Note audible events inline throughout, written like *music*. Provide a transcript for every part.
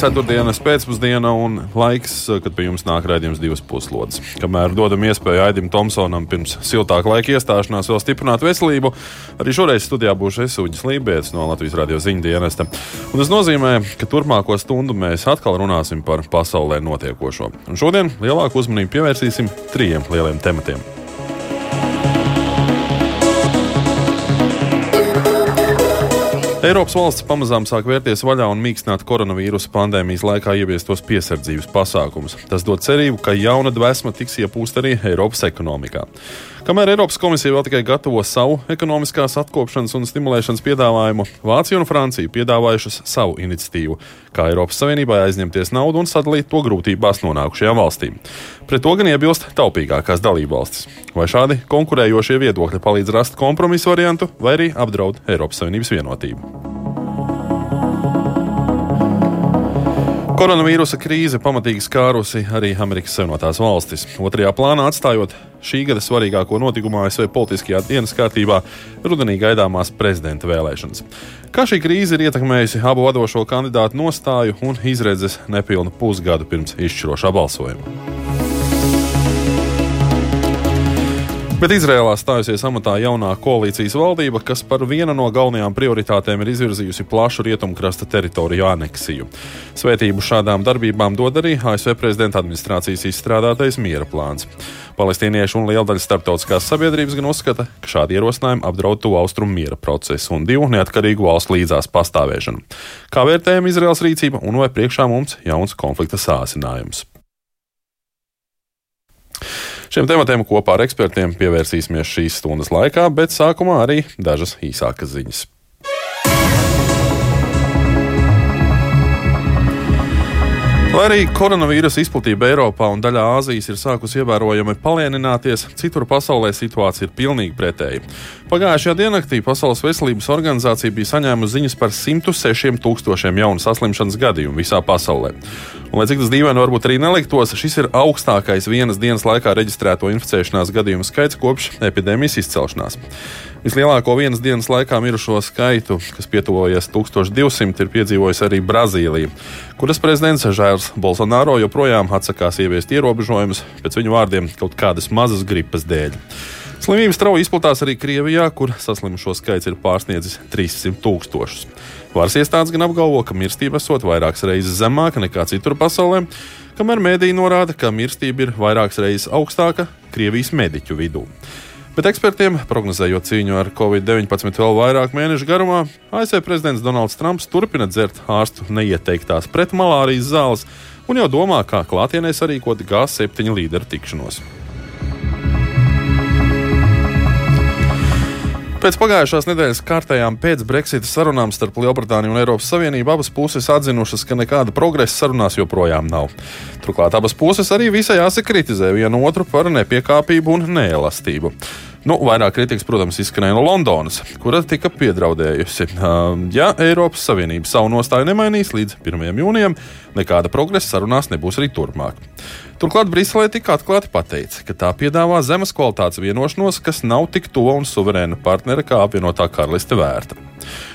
Ceturtdienas pēcpusdiena un laiks, kad pie jums nāk redzējums divas puslodes. Kamēr dodam iespēju Aidim Tomsonam pirms siltāka laika iestāšanās vēl stiprināt veselību, arī šoreiz studijā būšu es Uģis Lībijams no Latvijas radio ziņu dienesta. Un tas nozīmē, ka turpmāko stundu mēs atkal runāsim par pasaulē notiekošo. Un šodien lielāku uzmanību pievērsīsim trijiem lieliem tematiem. Eiropas valsts pamazām sāk vērties vaļā un mīkstināt koronavīrusa pandēmijas laikā ieviestos piesardzības pasākumus. Tas dod cerību, ka jauna dvēsma tiks iepūsta arī Eiropas ekonomikā. Kamēr Eiropas komisija vēl tikai gatavo savu ekonomiskās atkopšanas un stimulēšanas piedāvājumu, Vācija un Francija piedāvājušas savu iniciatīvu, kā Eiropas Savienībai aizņemties naudu un sadalīt to grūtībās nonākušajām valstīm. Pret to gan iebilst taupīgākās dalībvalstis. Vai šādi konkurējošie viedokļi palīdz rast kompromisu variantu, vai arī apdraud Eiropas Savienības vienotību? Koronavīrusa krīze pamatīgi skārusi arī Amerikas Savienotās valstis. Otrajā plānā atstājot šī gada svarīgāko notikumu ASV politiskajā dienas kārtībā rudenī gaidāmās prezidenta vēlēšanas. Kā šī krīze ir ietekmējusi abu vadošo kandidātu nostāju un izredzes nepilnu pusgadu pirms izšķirošā balsojuma? Bet Izrēlā stājusies amatā jaunā koalīcijas valdība, kas par vienu no galvenajām prioritātēm ir izvirzījusi plašu rietumkrasta teritoriju aneksiju. Svētību šādām darbībām dod arī ASV prezidenta administrācijas izstrādātais miera plāns. Palestīnieši un liela daļa starptautiskās sabiedrības gan uzskata, ka šādi ierosinājumi apdraud to austrumu miera procesu un divu neatkarīgu valstu līdzās pastāvēšanu. Kā vērtējam Izraels rīcība un vai priekšā mums jauns konflikta sācinājums? Šiem tematiem kopā ar ekspertiem pievērsīsimies šīs stundas laikā, bet sākumā arī dažas īsākas ziņas. Lai arī koronavīrusa izplatība Eiropā un daļā Āzijas ir sākusi ievērojami palielināties, citur pasaulē situācija ir pilnīgi pretēja. Pagājušajā diennaktī Pasaules veselības organizācija bija saņēmusi ziņas par 106 tūkstošiem jaunu saslimšanas gadījumu visā pasaulē. Un, lai cik tas dīvaini varbūt arī neliktos, šis ir augstākais vienas dienas laikā reģistrēto inficēšanās gadījumu skaits kopš epidēmijas izcelšanās. Vislielāko vienas dienas laikā mirušo skaitu, kas pietuvojas 1200, ir piedzīvojis arī Brazīlija, kuras prezidents Žērs Bolsonaro joprojām atsakās ieviest ierobežojumus, pēc viņu vārdiem, kaut kādas mazas gripas dēļ. Slimība strauji izplatās arī Krievijā, kur saslimušo skaits ir pārsniedzis 300 tūkstošus. Varas iestādes gan apgalvo, ka mirstība esot vairākas reizes zemāka nekā citur pasaulē, kamēr mēdīji norāda, ka mirstība ir vairākas reizes augstāka Krievijas mediķu vidū. Bet ekspertiem, prognozējot cīņu ar covid-19 vēl vairāk mēnešu garumā, ASV prezidents Donalds Trumps turpina dzert ārstu neieteiktās pretmalārijas zāles un jau domā, kā klātienē sarīkot G7 līderu tikšanos. Pēc pagājušās nedēļas kārtējām pēc Brexita sarunām starp Lielbritāniju un Eiropas Savienību abas puses atzinušas, ka nekāda progresa sarunās joprojām nav. Turklāt abas puses arī visai asi kritizē vienu otru par nepiekāpību un neelastību. Nu, vairāk kritikas, protams, izskanēja no Londonas, kura tika piedraudējusi. Ja Eiropas Savienība savu nostāju nemainīs līdz 1. jūnijam, nekāda progresa sarunās nebūs arī turpmāk. Turklāt Briselē tika atklāti pateikts, ka tā piedāvā zemes kvalitātes vienošanos, kas nav tik tuva un suverēna partnera kā apvienotā karaliste vērta.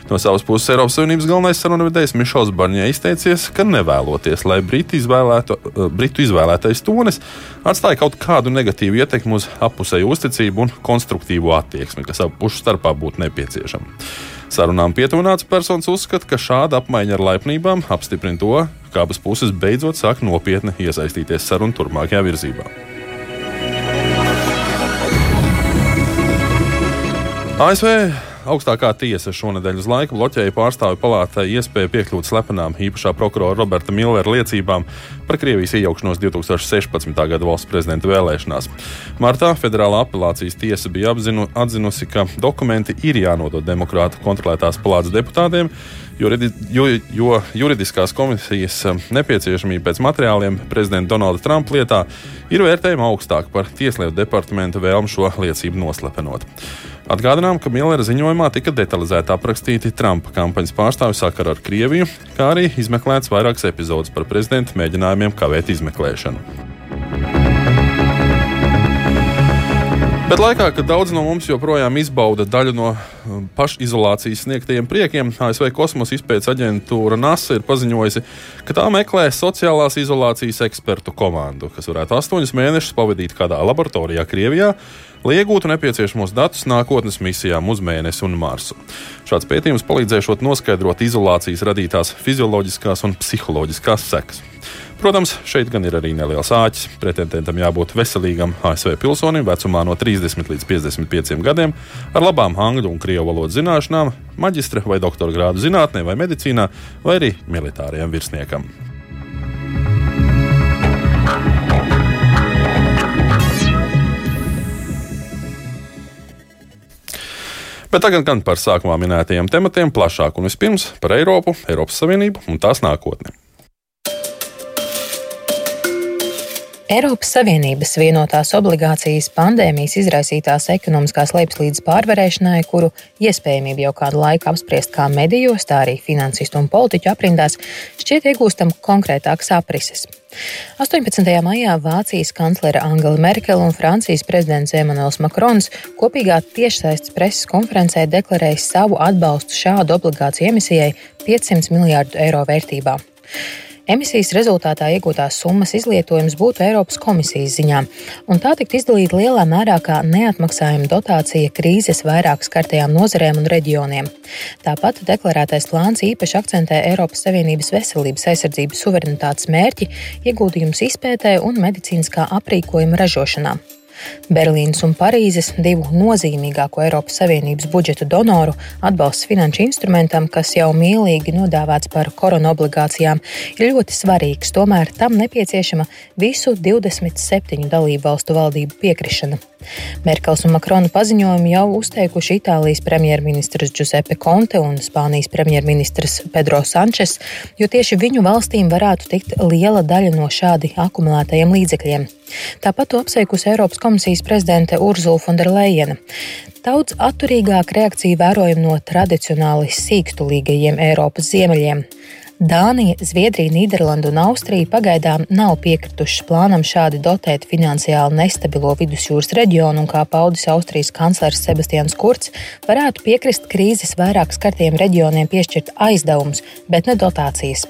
No savas puses Eiropas Savienības galvenais sarunvedējs Mišels Barņē izteicies, ka nevēloties, lai Britu, izvēlēto, Britu izvēlētais tonis atstāja kaut kādu negatīvu ietekmi uz apusēju uzticību un konstruktīvu attieksmi, kas abu pušu starpā būtu nepieciešama. Sarunām pietuvināts personis uzskata, ka šāda apmaiņa ar laipnībām apstiprina to, ka abas puses beidzot sāk nopietni iesaistīties sarunu turpmākajā virzībā. ASV augstākā tiesa šonadēļ uz laiku bloķēja pārstāvju palātai iespēju piekļūt slepenām īpašā prokurora Roberta Millera liecībām par Krievijas iejaukšanos 2016. gada valsts prezidenta vēlēšanās. Martā Federālā apelācijas tiesa bija apzinu, atzinusi, ka dokumenti ir jānodod demokrātu kontrolētās palātas deputātiem, jo, jo juridiskās komisijas nepieciešamība pēc materiāliem prezidenta Donalda Trumpa lietā ir vērtējama augstāk par Tieslietu departamenta vēlmu šo liecību noslepenot. Atgādinām, ka Millera ziņojumā tika detalizēti aprakstīti Trumpa kampaņas pārstāvju sakara ar Krieviju, kā arī izmeklēts vairākas epizodes par prezidenta mēģinājumiem kavēt izmeklēšanu. Bet laikā, kad daudz no mums joprojām izbauda daļu no um, pašizolācijas sniegtajiem priekiem, ASV kosmosa izpētes aģentūra NASA ir paziņojusi, ka tā meklē sociālās izolācijas ekspertu komandu, kas varētu astoņus mēnešus pavadīt kādā laboratorijā Krievijā, lai iegūtu nepieciešamos datus nākotnes misijām uz Mēnesi un Marsu. Šāds pētījums palīdzēšot noskaidrot izolācijas radītās fizioloģiskās un psiholoģiskās sekas. Protams, šeit gan ir arī neliels āķis. Pretendentam jābūt veselīgam ASV pilsonim vecumā no 30 līdz 55 gadiem, ar labām angļu un krievu valodas zināšanām, maģistra vai doktora grādu zinātnē vai medicīnā, vai arī militārajam virsniekam. Bet tagad gan par sākumā minētajiem tematiem plašāk un vispirms par Eiropu, Eiropas Savienību un tās nākotni. Eiropas Savienības vienotās obligācijas pandēmijas izraisītās ekonomiskās lejupslīdes pārvarēšanai, kuru iespējamību jau kādu laiku apspriest kā medijos, tā arī finansistu un politiķu aprindās, šķiet iegūstam konkrētākas aprises. 18. maijā Vācijas kanclere Angela Merkele un Francijas prezidents Emmanuels Macrons kopīgā tiešsaistes preses konferencē deklarēja savu atbalstu šādu obligāciju emisijai 500 miljārdu eiro vērtībā. Emisijas rezultātā iegūtās summas izlietojums būtu Eiropas komisijas ziņā, un tā tikt izdalīta lielā mērā kā neatmaksājuma dotācija krīzes vairāk skartajām nozarēm un reģioniem. Tāpat deklarētais plāns īpaši akcentē Eiropas Savienības veselības aizsardzības suverenitātes mērķi, ieguldījums izpētē un medicīniskā aprīkojuma ražošanā. Berlīnas un Parīzes, divu nozīmīgāko Eiropas Savienības budžeta donoru, atbalsts finanšu instrumentam, kas jau mīlīgi nodāvāts par korona obligācijām, ir ļoti svarīgs. Tomēr tam nepieciešama visu 27 dalību valstu valdību piekrišana. Merkels un Makrona paziņojumu jau uzteikuši Itālijas premjerministrs Giuseppe Conte un Spānijas premjerministrs Pedro Sančes, jo tieši viņu valstīm varētu tikt liela daļa no šādi akumulētajiem līdzekļiem. Tāpat to apsveikusi Eiropas komisijas prezidente Urzula Fonderleina. Daudz atturīgāka reakcija vērojama no tradicionāli sīkstulīgajiem Eiropas ziemeļiem. Dānija, Zviedrija, Nīderlanda un Austrija pagaidām nav piekritušas plānam šādi dotēt finansiāli nestabilo vidusjūras reģionu, un kā paudis Austrijas kanclers Sebastians Kurts, varētu piekrist krīzes vairāk skartiem reģioniem piešķirt aizdevumus, bet ne dotācijas.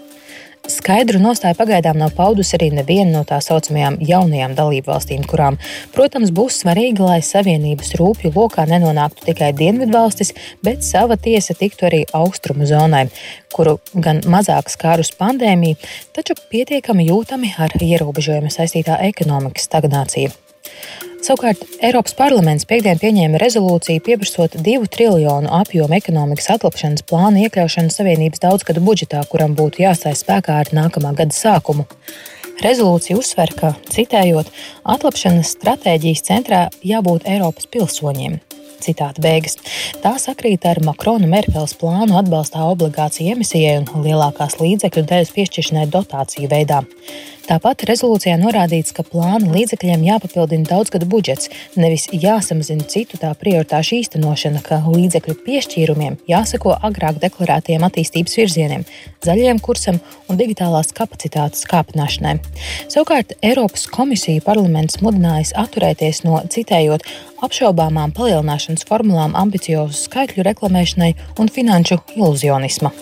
Skaidru nostāju pagaidām nav paudusi arī neviena no tā saucamajām jaunajām dalību valstīm, kurām, protams, būs svarīgi, lai Savienības rūpju lokā nenonāktu tikai Dienvidvalstis, bet sava tiesa tiktu arī austrumu zonai, kuru gan mazāk skārus pandēmija, taču pietiekami jūtami ar ierobežojumu saistītā ekonomikas stagnācija. Savukārt Eiropas parlaments piekdien pieņēma rezolūciju pieprasot divu triljonu apjomu ekonomikas atlapšanas plānu iekļaušanu Savienības daudzgadu budžetā, kuram būtu jāstājas spēkā ar nākamā gada sākumu. Rezolūcija uzsver, ka, citējot, atlapšanas stratēģijas centrā jābūt Eiropas pilsoņiem. Citāta beigas. Tā sakrīt ar Makrona Merkels plānu atbalstā obligāciju emisijai un lielākās līdzekļu daļas piešķiršanai dotāciju veidā. Tāpat rezolūcijā norādīts, ka plāna līdzekļiem jāpapildina daudzgadu budžets, nevis jāsamazina citu tā prioritāšu īstenošana, ka līdzekļu piešķīrumiem jāsako agrāk deklarētiem attīstības virzieniem, zaļajam kursam un digitālās kapacitātes kāpināšanai. Savukārt Eiropas komisija parlaments mudinājis atturēties no citējot apšaubāmām palielināšanas formulām ambiciozu skaitļu reklamēšanai un finanšu iluzionisma.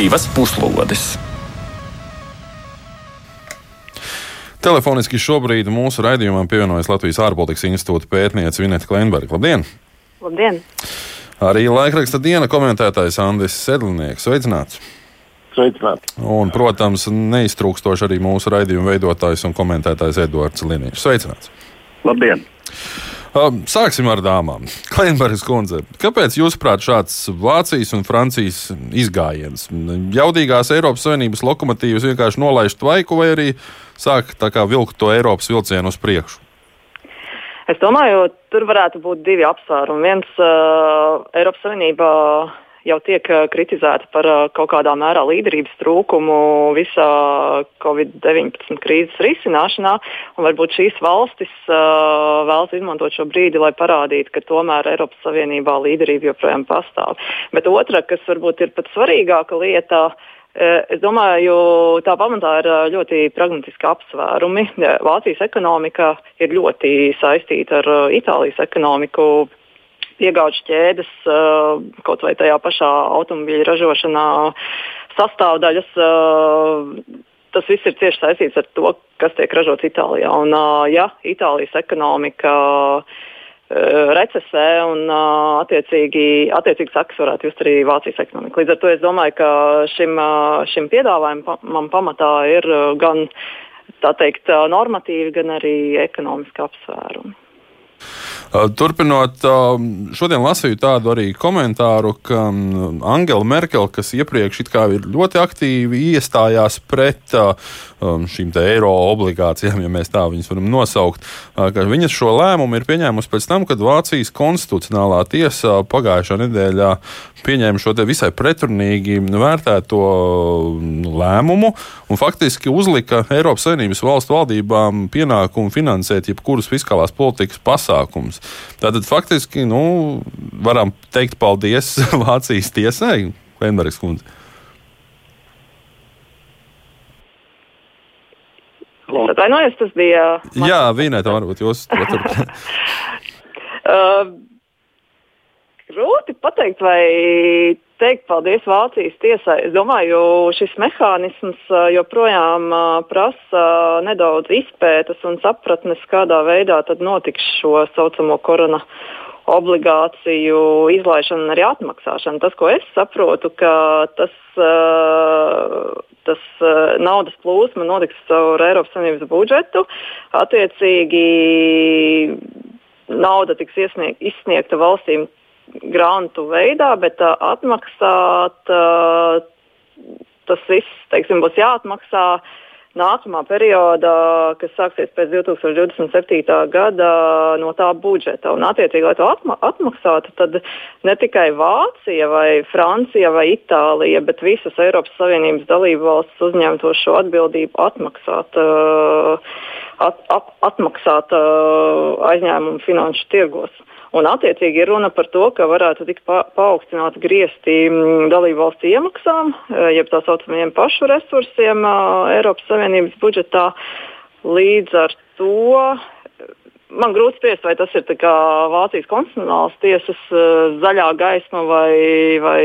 Divas puslodes. Telefoniski šobrīd mūsu raidījumam pievienojas Latvijas ārpolitikas institūta pētniece Vineta Kleinberga. Labdien! Labdien! Arī laikraksta diena komentētājs Andris Sedlnieks. Sveicināts! Sveicināti! Un, protams, neiztrūkstoši arī mūsu raidījuma veidotājs un komentētājs Edvards Liniņš. Sveicināts! Labdien! Sāksim ar dāmām. *laughs* Kleinbergs kundze, kāpēc jūsuprāt šāds Vācijas un Francijas izgājiens? Jaudīgās Eiropas Savienības lokomotīvas vienkārši nolaiž tvaiku vai arī sāk vilkt to Eiropas vilcienu uz priekšu? Es domāju, tur varētu būt divi apsvērumi. Viens, uh, Eiropas Savienība jau tiek kritizēta par kaut kādā mērā līderības trūkumu visā Covid-19 krīzes risināšanā. Varbūt šīs valstis uh, vēlas izmantot šo brīdi, lai parādītu, ka tomēr Eiropas Savienībā līderība joprojām pastāv. Bet otra, kas varbūt ir pat svarīgāka lieta, Es domāju, tā pamatā ir ļoti pragmatiski apsvērumi. Vācijas ekonomika ir ļoti saistīta ar Itālijas ekonomiku piegāžu ķēdes, uh, kaut vai tajā pašā automobīļa ražošanā sastāvdaļas. Uh, tas viss ir cieši saistīts ar to, kas tiek ražots Itālijā. Un, uh, ja Itālijas ekonomika recesē un attiecīgi, attiecīgi sakas varētu just arī Vācijas ekonomika. Līdz ar to es domāju, ka šim, šim piedāvājumam pamatā ir gan teikt, normatīvi, gan arī ekonomiski apsvērumi. Turpinot, šodien lasīju tādu arī komentāru, ka Angela Merkele, kas iepriekš ir ļoti aktīvi iestājās pret šīm eiro obligācijām, ja mēs tā viņus varam nosaukt, ka viņas šo lēmumu ir pieņēmusi pēc tam, kad Vācijas konstitucionālā tiesa pagājušā nedēļā pieņēma šo visai pretrunīgi vērtēto lēmumu un faktiski uzlika Eiropas Savienības valstu valdībām pienākumu finansēt jebkurus fiskālās politikas pasākumus. Tātad faktiski nu, varam teikt paldies *laughs* Vācijas tiesai, Venbergs kundze. Atvainojos, tas bija. Man... Jā, Vīnēta, varbūt jūs turpināt. *laughs* *laughs* uh, grūti pateikt, vai teikt paldies Vācijas tiesai. Es domāju, šis mehānisms joprojām prasa nedaudz izpētes un sapratnes, kādā veidā notiks šo saucamo korona obligāciju izlaišana un arī atmaksāšana. Tas, ko es saprotu, ka tas, tas naudas plūsma notiks caur Eiropas Savienības budžetu. Attiecīgi nauda tiks iesnieg, izsniegta valstīm grantu veidā, bet uh, atmaksāt uh, tas viss teiksim, būs jāatmaksā nākamā periodā, kas sāksies pēc 2027. gada no tā budžeta. Un, attiecīgi, lai to atma atmaksātu, tad ne tikai Vācija, vai Francija vai Itālija, bet visas Eiropas Savienības dalību valstis uzņemtos šo atbildību atmaksāt, at, at, atmaksāt aizņēmumu finanšu tirgos. Un, attiecīgi, ir runa par to, ka varētu tikt pa, paaugstināti griezti mm, dalību valstu iemaksām, jeb tā saucamajiem pašu resursiem eh, Eiropas Savienības budžetā. Līdz ar to man grūti spriest, vai tas ir Vācijas konstitucionālās tiesas eh, zaļā gaisma vai, vai,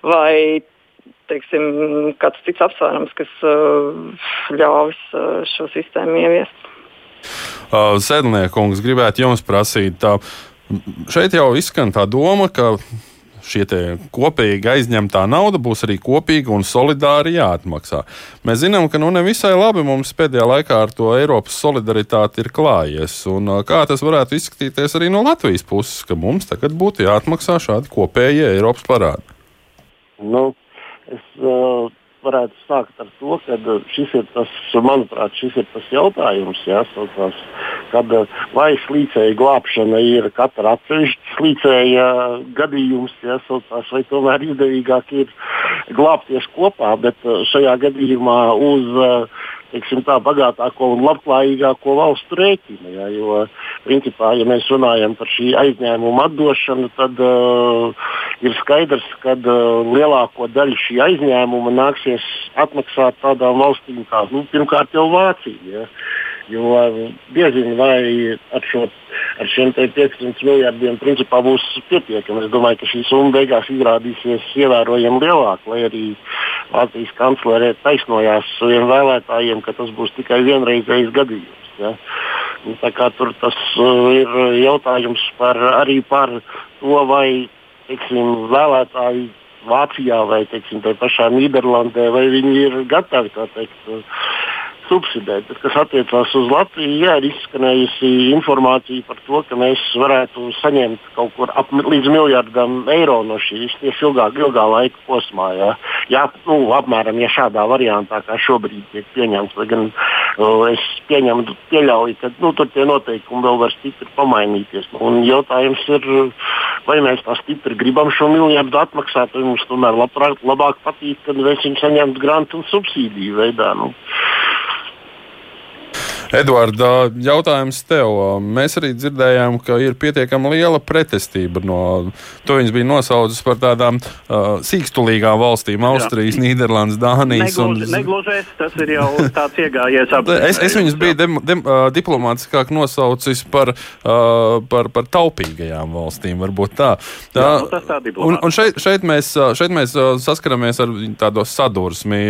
vai teiksim, kāds cits apsvērums, kas ļaus šo sistēmu ieviest. Sēdlniekungs gribētu jums prasīt. Tā, Šeit jau izskan tā doma, ka šie kopīgi aizņemtā nauda būs arī kopīga un solidāri jāatmaksā. Mēs zinām, ka nu, ne visai labi mums pēdējā laikā ar to Eiropas solidaritāti ir klājies. Un, kā tas varētu izskatīties arī no Latvijas puses, ka mums tagad būtu jāatmaksā šādi kopējie Eiropas parādi? Nu, es, uh varētu sākt ar to, ka uh, šis ir tas, manuprāt, šis ir tas jautājums, jāsaucās, kad uh, vai slīcēja glābšana ir katra atsevišķa slīcēja gadījums, jāsaucās, vai tomēr izdevīgāk ir glābties kopā, bet uh, šajā gadījumā uz teiksim, tā, bagātāko un labklājīgāko valstu rēķina. Ja, jo, principā, ja mēs runājam par šī aizņēmuma atdošanu, tad uh, ir skaidrs, ka uh, lielāko daļu šī aizņēmuma nāksies atmaksāt tādām valstīm kā nu, pirmkārt jau Vācija. Ja. Jo diezinu, vai ar, šo, ar šiem 500 miljardiem principā būs pietiekami. Es domāju, ka šī summa beigās izrādīsies ievērojami lielāka, lai arī Latvijas kanclerē taisnojās saviem vēlētājiem, ka tas būs tikai vienreizējs gadījums. Ja. Nu, tur tas uh, ir jautājums par, arī par to, vai teiksim, vēlētāji Vācijā vai teiksim, pašā Nīderlandē, vai viņi ir gatavi teikt, subsidēt. Bet, kas attiecās uz Latviju, jā, ir izskanējusi informācija par to, ka mēs varētu saņemt kaut kur ap, līdz miljardam eiro no šīs tieši ilgāk, ilgā laika posmā. Jā, jā nu, apmēram ja šādā variantā, kā šobrīd tiek pieņemts. Lai gan es pieņemu, pieļauju, ka nu, tur tie noteikumi vēl var stipri pamainīties. Un jautājums ir, vai mēs tā stipri gribam šo miljardu atmaksāt, vai mums tomēr labprāt, labāk patīk, kad mēs viņu saņemtu grantu un subsīdiju veidā. Nu. Edvards, jautājums tev. Mēs arī dzirdējām, ka ir pietiekami liela pretestība. No, to viņas bija nosaucis par tādām uh, sīkstulīgām valstīm - Austrijas, Nīderlandes, Dānijas. Negluži, un... Neglužies, tas ir jau tāds iegājies apziņā. *laughs* es, es viņas biju dem, dem, uh, diplomātiskāk nosaucis par, uh, par, par taupīgajām valstīm. Varbūt tā. tā, Jā, nu, tas tā un, un šeit, šeit mēs, šeit mēs saskaramies ar tādu sadursmi.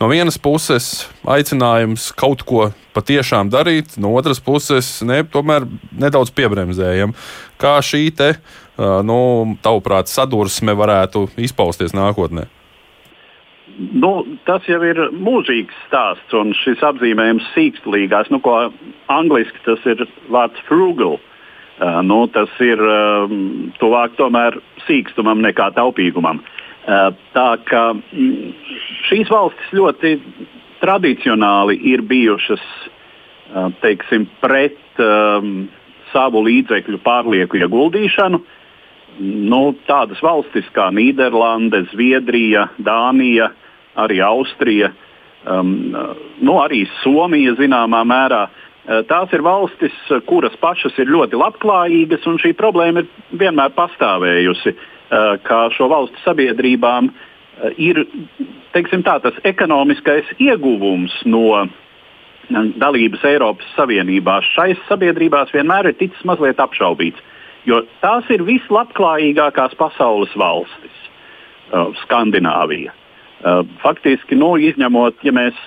No vienas puses aicinājums kaut ko patiešām darīt, no otras puses, ne, tomēr nedaudz piebremzējam. Kā šī te, nu, tavuprāt, sadursme varētu izpausties nākotnē? Nu, tas jau ir mūžīgs stāsts, un šis apzīmējums sīkstlīgās, nu, ko angliski tas ir vārds frugal. Uh, nu, tas ir uh, tuvāk tomēr sīkstumam nekā taupīgumam. Uh, tā kā mm, šīs valstis ļoti tradicionāli ir bijušas teiksim, pret um, savu līdzekļu pārlieku ieguldīšanu. Nu, tādas valstis kā Nīderlande, Zviedrija, Dānija, arī Austrija, um, nu, arī Somija zināmā mērā. Tās ir valstis, kuras pašas ir ļoti labklājīgas, un šī problēma ir vienmēr pastāvējusi, ka šo valstu sabiedrībām ir teiksim, tā, tas ekonomiskais ieguvums no dalības Eiropas Savienībā šais sabiedrībās vienmēr ir ticis mazliet apšaubīts. Jo tās ir vislabklājīgākās pasaules valstis, uh, Skandināvija. Uh, faktiski, nu, izņemot, ja mēs,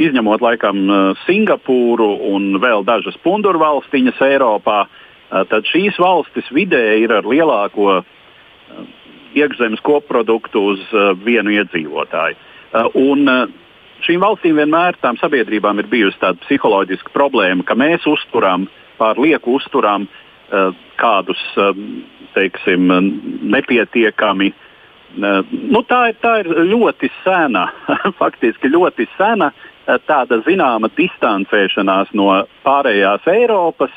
izņemot laikam uh, Singapūru un vēl dažas punduru valstiņas Eiropā, uh, tad šīs valstis vidēji ir ar lielāko uh, iekšzemes koproduktu uz uh, vienu iedzīvotāju. Un, šīm valstīm vienmēr tām sabiedrībām ir bijusi tāda psiholoģiska problēma, ka mēs uzturam, pār lieku uzturam uh, kādus teiksim, nepietiekami. Nu, tā, ir, tā ir ļoti sena, *laughs* faktiski ļoti sena tāda zināma distancēšanās no pārējās Eiropas,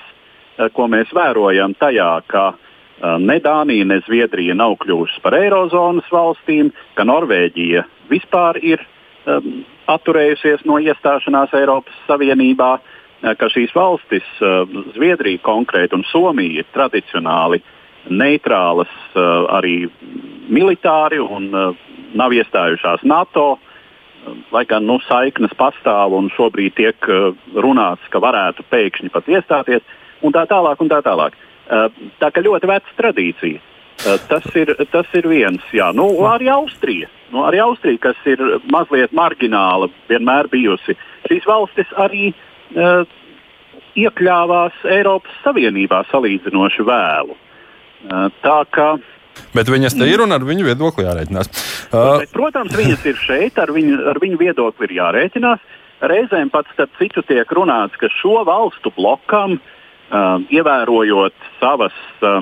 ko mēs vērojam tajā, ka uh, ne Dānija, ne Zviedrija nav kļuvušas par eirozonas valstīm, ka Norvēģija vispār ir um, atturējusies no iestāšanās Eiropas Savienībā, ka šīs valstis, uh, Zviedrija konkrēti un Somija, ir tradicionāli neitrālas uh, arī militāri un uh, nav iestājušās NATO. Lai gan nu, saiknes pastāv un šobrīd tiek runāts, ka varētu pēkšņi pat iestāties, un tā tālāk. Un tā tālāk. Uh, tā kā ļoti veca tradīcija. Tas ir, tas ir viens. Jā. Nu, arī Austrija. Nu, arī Austrija, kas ir mazliet margināla, vienmēr bijusi. Šīs valstis arī uh, iekļāvās Eiropas Savienībā salīdzinoši vēlu. Uh, tā kā Bet viņas te ir un ar viņu viedokli jārēķinās. Uh, Bet, protams, viņas ir šeit, ar viņu, ar viņu viedokli ir jārēķinās. Reizēm pat starp citu tiek runāts, ka šo valstu blokam uh, Uh, ievērojot savas uh,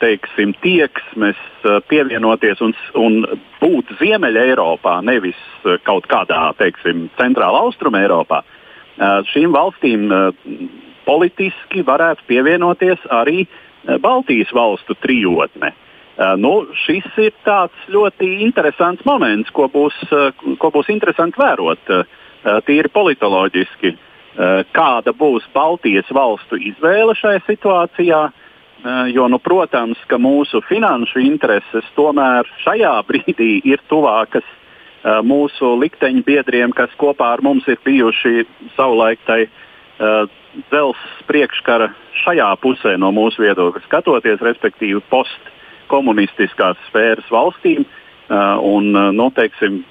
teiksim, tieksmes, uh, pievienoties un, un būt Ziemeļa Eiropā, nevis kaut kādā teiksim, centrāla austruma Eiropā. Šīm valstīm politiski varētu pievienoties arī Baltijas valstu trijotne. Nu, šis ir ļoti interesants moments, ko būs, ko būs interesanti vērot tīri politoloģiski. Uh, Eh, kāda būs Baltijas valstu izvēle šajā situācijā. Eh, jo, nu, protams, ka mūsu finanšu intereses tomēr šajā *laughs* brīdī ir tuvākas eh, mūsu likteņbiedriem, kas kopā ar mums ir bijuši savulaik tai dzelzs priekškara šajā pusē no mūsu viedokļa skatoties, respektīvi postkomunistiskās sfēras valstīm. Un, nu, teiksim,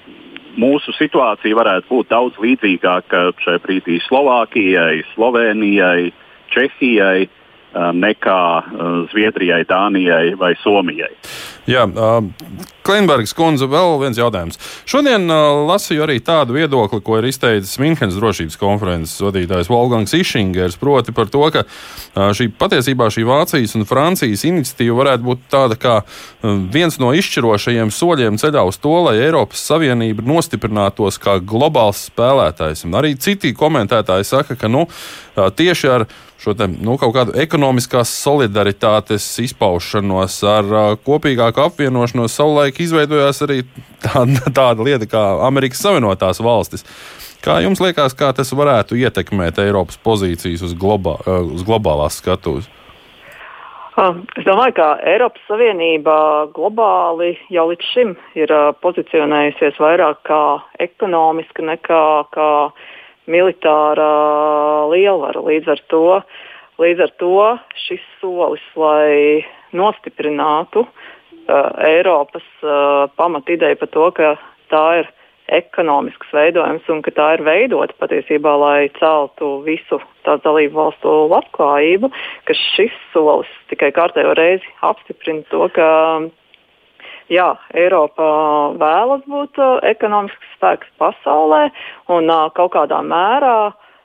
mūsu situācija varētu būt daudz līdzīgāka šai brīdī Slovākijai, Slovenijai, Čehijai nekā Zviedrijai, Dānijai vai Somijai. Jā, Klimbergs kundze, vēl viens jautājums. Šodien lasīju arī tādu viedokli, ko ir izteicis Minhenes drošības konferences vadītājs Wolfgangs Išingers, proti par to, ka šī patiesībā šī Vācijas un Francijas iniciatīva varētu būt tāda kā viens no izšķirošajiem soļiem ceļā uz to, lai Eiropas Savienība nostiprinātos kā globāls spēlētājs. Un arī citi komentētāji saka, ka nu, tieši ar šo te, nu, kaut kādu ekonomiskās solidaritātes izpaušanos, ar uh, kopīgāku apvienošanos savulaik izveidojās arī tāda, tāda lieta kā Amerikas Savienotās valstis. Kā jums liekas, kā tas varētu ietekmēt Eiropas pozīcijas uz, globā, uz globālās skatuves? Es domāju, ka Eiropas Savienība globāli jau līdz šim ir pozicionējusies vairāk kā ekonomiska nekā kā militāra lielvara. Līdz ar to, līdz ar to šis solis, lai nostiprinātu uh, Eiropas uh, pamatideju par to, ka tā ir ekonomisks veidojums un ka tā ir veidota patiesībā, lai celtu visu tās dalību valstu labklājību, ka šis solis tikai kārtējo reizi apstiprina to, ka jā, Eiropa vēlas būt uh, ekonomisks spēks pasaulē un kaut kādā mērā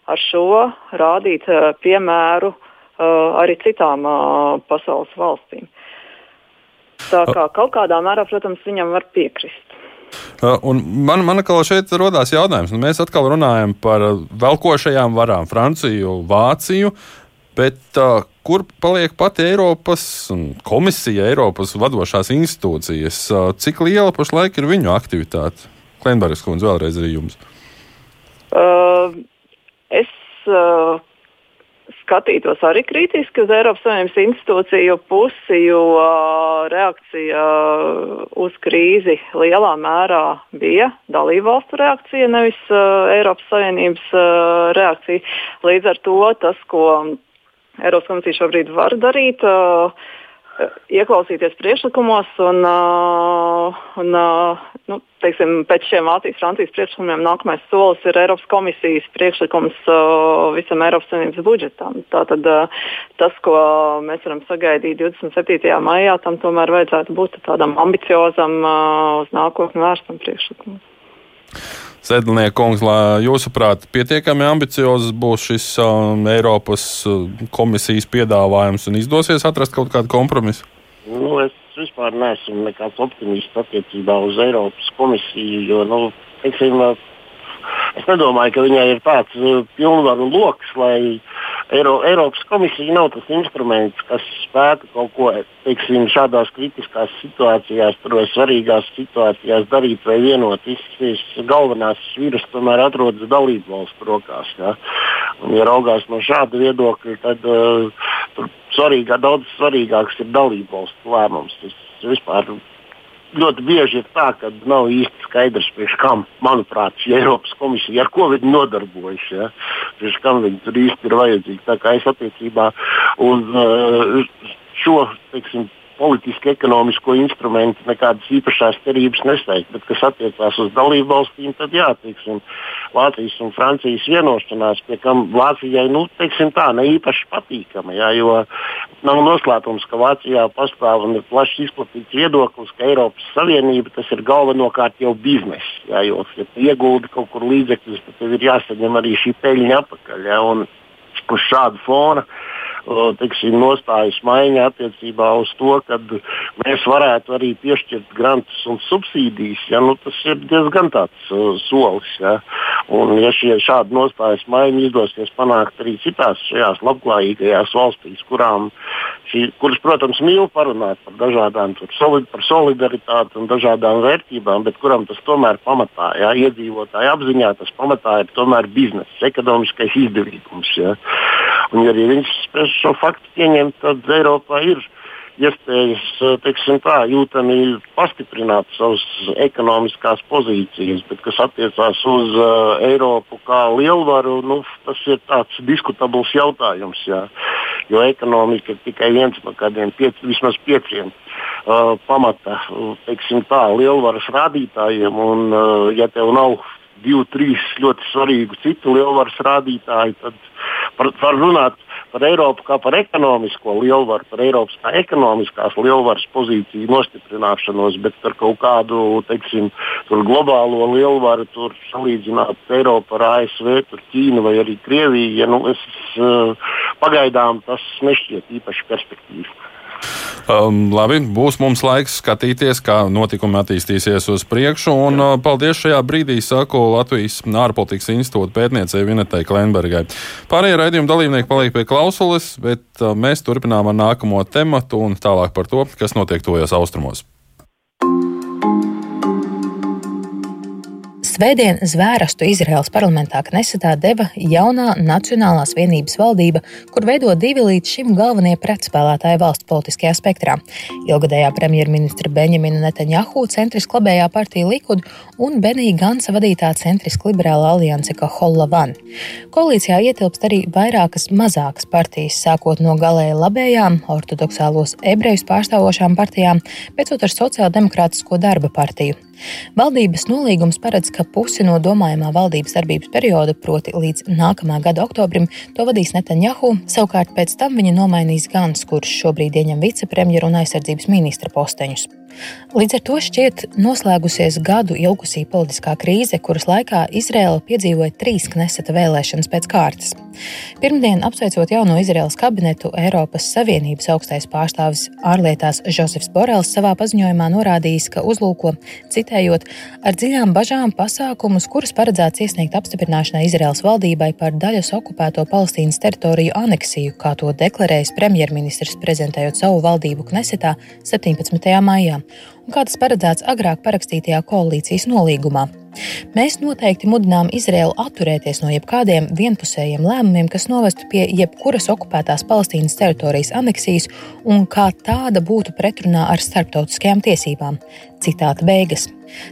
ar šo rādīt piemēru arī citām pasaules valstīm. Tā kā kaut kādā mērā, protams, viņam var piekrist. Uh, un man, man atkal šeit radās jautājums, un mēs atkal runājam par velkošajām varām, Franciju, Vāciju. Bet uh, kur paliek pati Eiropas komisija, Eiropas vadošās institūcijas? Uh, cik liela pašlaik ir viņu aktivitāte? Klimbergs kundze, vēlreiz arī jums. Uh, es uh, skatītos arī kritiski uz Eiropas Savienības institūciju pusi, jo reakcija uz krīzi lielā mērā bija dalībvalstu reakcija, nevis Eiropas Savienības reakcija. Līdz ar to tas, ko Eiropas komisija šobrīd var darīt. Uh, ieklausīties priekšlikumos, un, un nu, teiksim, pēc šiem Vācijas, Francijas priekšlikumiem nākamais solis ir Eiropas komisijas priekšlikums visam Eiropas Savienības budžetam. Tātad tas, ko mēs varam sagaidīt 27. maijā, tam tomēr vajadzētu būt tādam ambiciozam, uz nākotni vērstam priekšlikumam. Sedlnieka kungs, lai jūsuprāt, pietiekami ambiciozs būs šis um, Eiropas uh, komisijas piedāvājums un izdosies atrast kaut kādu kompromisu? Nu, es vispār neesmu nekāds optimists attiecībā uz Eiropas komisiju, jo, nu, teiksim, Es nedomāju, ka viņai ir tāds uh, pilnvaru lokus, lai Eiro, Eiropas komisija nav tas instruments, kas spētu kaut ko teiksim, šādās kritiskās situācijās, vai svarīgās situācijās darīt vai vienot. Visas galvenās vīrus tomēr atrodas dalību valstu rokās. Ja? Un, ja raugās no šāda viedokļa, tad uh, svarīgā, daudz svarīgāks ir dalību valstu lēmums. Tas vispār ļoti bieži ir tā, ka nav īsti skaidrs, priekš kam, manuprāt, šī Eiropas komisija, ar ko viņi nodarbojas, ja? priekš kam viņi tur īsti ir vajadzīgi. Tā kā es attiecībā uz uh, šo teiksim, politiski ekonomisko instrumentu nekādas īpašās cerības nesaist. Bet, kas attiecās uz dalību valstīm, tad jā, teiksim, Vācijas un Francijas vienošanās, pie kam Vācijai nu, teiksim, tā ne īpaši patīkama. Jā, jo nav noslēpums, ka Vācijā pastāv un ir plašs izplatīts viedoklis, ka Eiropas Savienība tas ir galvenokārt jau bizness. Jā, jo, ja ieguldi kaut kur līdzekļus, tad tev ir jāsaņem arī šī peļņa atpakaļ. Jā, un uz šādu fonu teiksim, nostājas maiņa attiecībā uz to, ka mēs varētu arī piešķirt grantus un subsīdijas. Ja, nu, tas ir diezgan tāds uh, solis. Ja. Un, ja šie šādi nostājas maiņa izdosies panākt arī citās šajās labklājīgajās valstīs, kurām šī, kuras, protams, mīl parunāt par dažādām solid, par solidaritāti un dažādām vērtībām, bet kuram tas tomēr pamatā, ja, iedzīvotāju apziņā, tas pamatā ir tomēr biznesa, ekonomiskais izdevīgums. Ja. Un, ja arī viņš spēs šo faktu pieņemt, tad Eiropā ir iespējas teiksim, tā, jūtami pastiprināt savas ekonomiskās pozīcijas, bet kas attiecās uz uh, Eiropu kā lielvaru, nu, tas ir tāds diskutabls jautājums. Jā. Jo ekonomika ir tikai viens no kādiem piec, vismaz pieciem uh, pamata tā, lielvaras rādītājiem. Un, uh, ja tev nav divi, trīs ļoti svarīgu citu lielvaras rādītāju, tad var, var runāt par Eiropu kā par ekonomisko lielvaru, par Eiropas kā ekonomiskās lielvaras pozīciju nostiprināšanos, bet par kaut kādu teiksim, globālo lielvaru tur salīdzināt Eiropu ar ASV, Ķīnu vai arī Krieviju. Ja, nu, es, uh, pagaidām tas nešķiet īpaši perspektīvs. Um, labi, būs mums laiks skatīties, kā notikumi attīstīsies uz priekšu. Un, uh, paldies šajā brīdī, saku Latvijas ārpolitikas institūta pētniecei Vinetai Klembergai. Pārējie raidījuma dalībnieki paliek pie klausules, bet uh, mēs turpinām ar nākamo tematu un tālāk par to, kas notiek tojos austrumos. Svētdien zvērstu Izraels parlamentā Knesetā deva jaunā Nacionālās vienības valdība, kur veido divi līdz šim galvenie pretspēlētāji valsts politiskajā spektrā - ilgadējā premjerministra Benjamina Netanjahu centriska labējā partija Likud un Benija Gansa vadītā centriska liberāla alianse Kaholavan. Koalīcijā ietilpst arī vairākas mazākas partijas, sākot no galēji labējām, ortodoksālos ebrejus pārstāvošām partijām, beidzot ar sociāldemokrātisko darba partiju. Valdības nolīgums paredz, ka pusi no domājamā valdības darbības perioda, proti līdz nākamā gada oktobrim, to vadīs Netanjahu, savukārt pēc tam viņa nomainīs Gans, kurš šobrīd ieņem vicepremjeru un aizsardzības ministra posteņus. Līdz ar to šķiet noslēgusies gadu ilgusī politiskā krīze, kuras laikā Izraela piedzīvoja trīs kneseta vēlēšanas pēc kārtas. Pirmdien, apsveicot jauno Izraels kabinetu, Eiropas Savienības augstais pārstāvis ārlietās Žozefs Borels savā paziņojumā norādījis, ka uzlūko, citējot, ar dziļām bažām pasākumus, kurus paredzēts iesniegt apstiprināšanai Izraels valdībai par daļas okupēto Palestīnas teritoriju aneksiju, kā to deklarējis premjerministrs prezentējot savu valdību Knesetā 17. maijā un kā tas paredzēts agrāk parakstītajā koalīcijas nolīgumā. Mēs noteikti mudinām Izraelu atturēties no jebkādiem vienpusējiem lēmumiem, kas novestu pie jebkuras okupētās Palestīnas teritorijas aneksijas un kā tāda būtu pretrunā ar starptautiskajām tiesībām. Citāta beigas.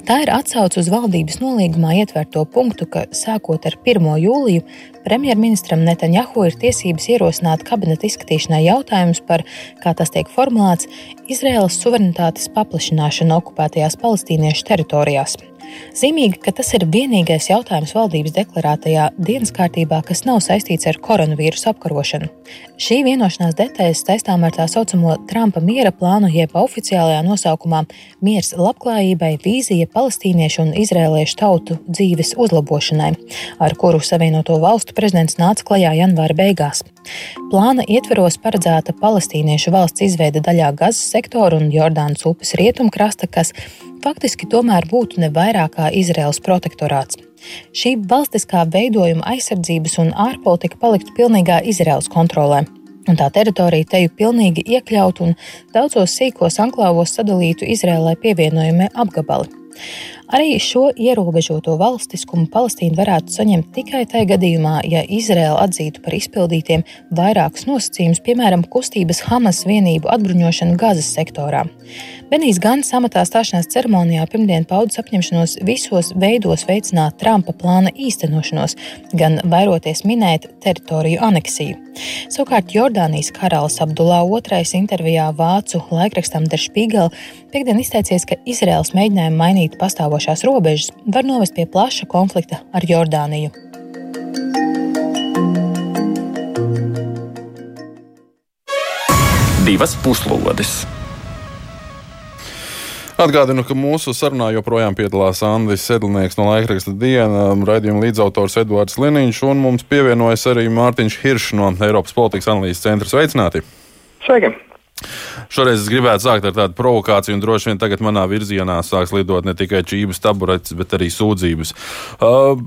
Tā ir atsauce uz valdības nolīgumā ietverto punktu, ka sākot ar 1. jūliju premjerministram Netanjahu ir tiesības ierosināt kabineta izskatīšanai jautājumus par, kā tas tiek formulēts, Izraēlas suverenitātes paplašināšanu okupētajās palestīniešu teritorijās. Zīmīgi, ka tas ir vienīgais jautājums valdības deklarētajā dienas kārtībā, kas nav saistīts ar koronavīrusu apkarošanu. Šī vienošanās detaļas saistām ar tā saucamo Trumpa miera plānu, jeb oficiālajā nosaukumā Miers labklājībai, vīzija palestīniešu un izrēliešu tautu dzīves uzlabošanai, ar kuru Savienoto valstu prezidents nāca klajā janvāra beigās. Plāna ietveros paredzēta palestīniešu valsts izveide daļā Gazas sektora un Jordānas upes rietumkrasta, kas faktiski tomēr būtu ne vairāk kā Izraels protektorāts. Šī valstiskā veidojuma aizsardzības un ārpolitika paliktu pilnīgā Izraels kontrolē. Un tā teritorija teju pilnīgi iekļaut un daudzos sīkos anklāvos sadalītu Izrēlai pievienojami apgabali. Arī šo ierobežoto valstiskumu Palestīna varētu saņemt tikai tajā gadījumā, ja Izraela atzītu par izpildītiem vairākus nosacījumus, piemēram, kustības Hamas vienību atbruņošanu Gazas sektorā. Benijs Gans amatā stāšanās ceremonijā pirmdien paudis apņemšanos visos veidos veicināt Trumpa plāna īstenošanos, gan vairoties minēt teritoriju aneksiju. Savukārt Jordānijas karalis Abdulā II intervijā vācu laikrakstam Der Spiegel piekdien izteicies, ka Izraels mēģinājumi mainīt pastāvošās robežas var novest pie plaša konflikta ar Jordāniju. Divas puslodes! Atgādinu, ka mūsu sarunā joprojām piedalās Andris Sedlnieks no laikraksta diena, raidījuma līdzautors Edvards Liniņš, un mums pievienojas arī Mārtiņš Hiršs no Eiropas politikas analīzes centra. Sveicināti! Sveiki! Šoreiz es gribētu sākt ar tādu provokāciju, un droši vien tagad manā virzienā sāks lidot ne tikai čības taburetes, bet arī sūdzības. Uh,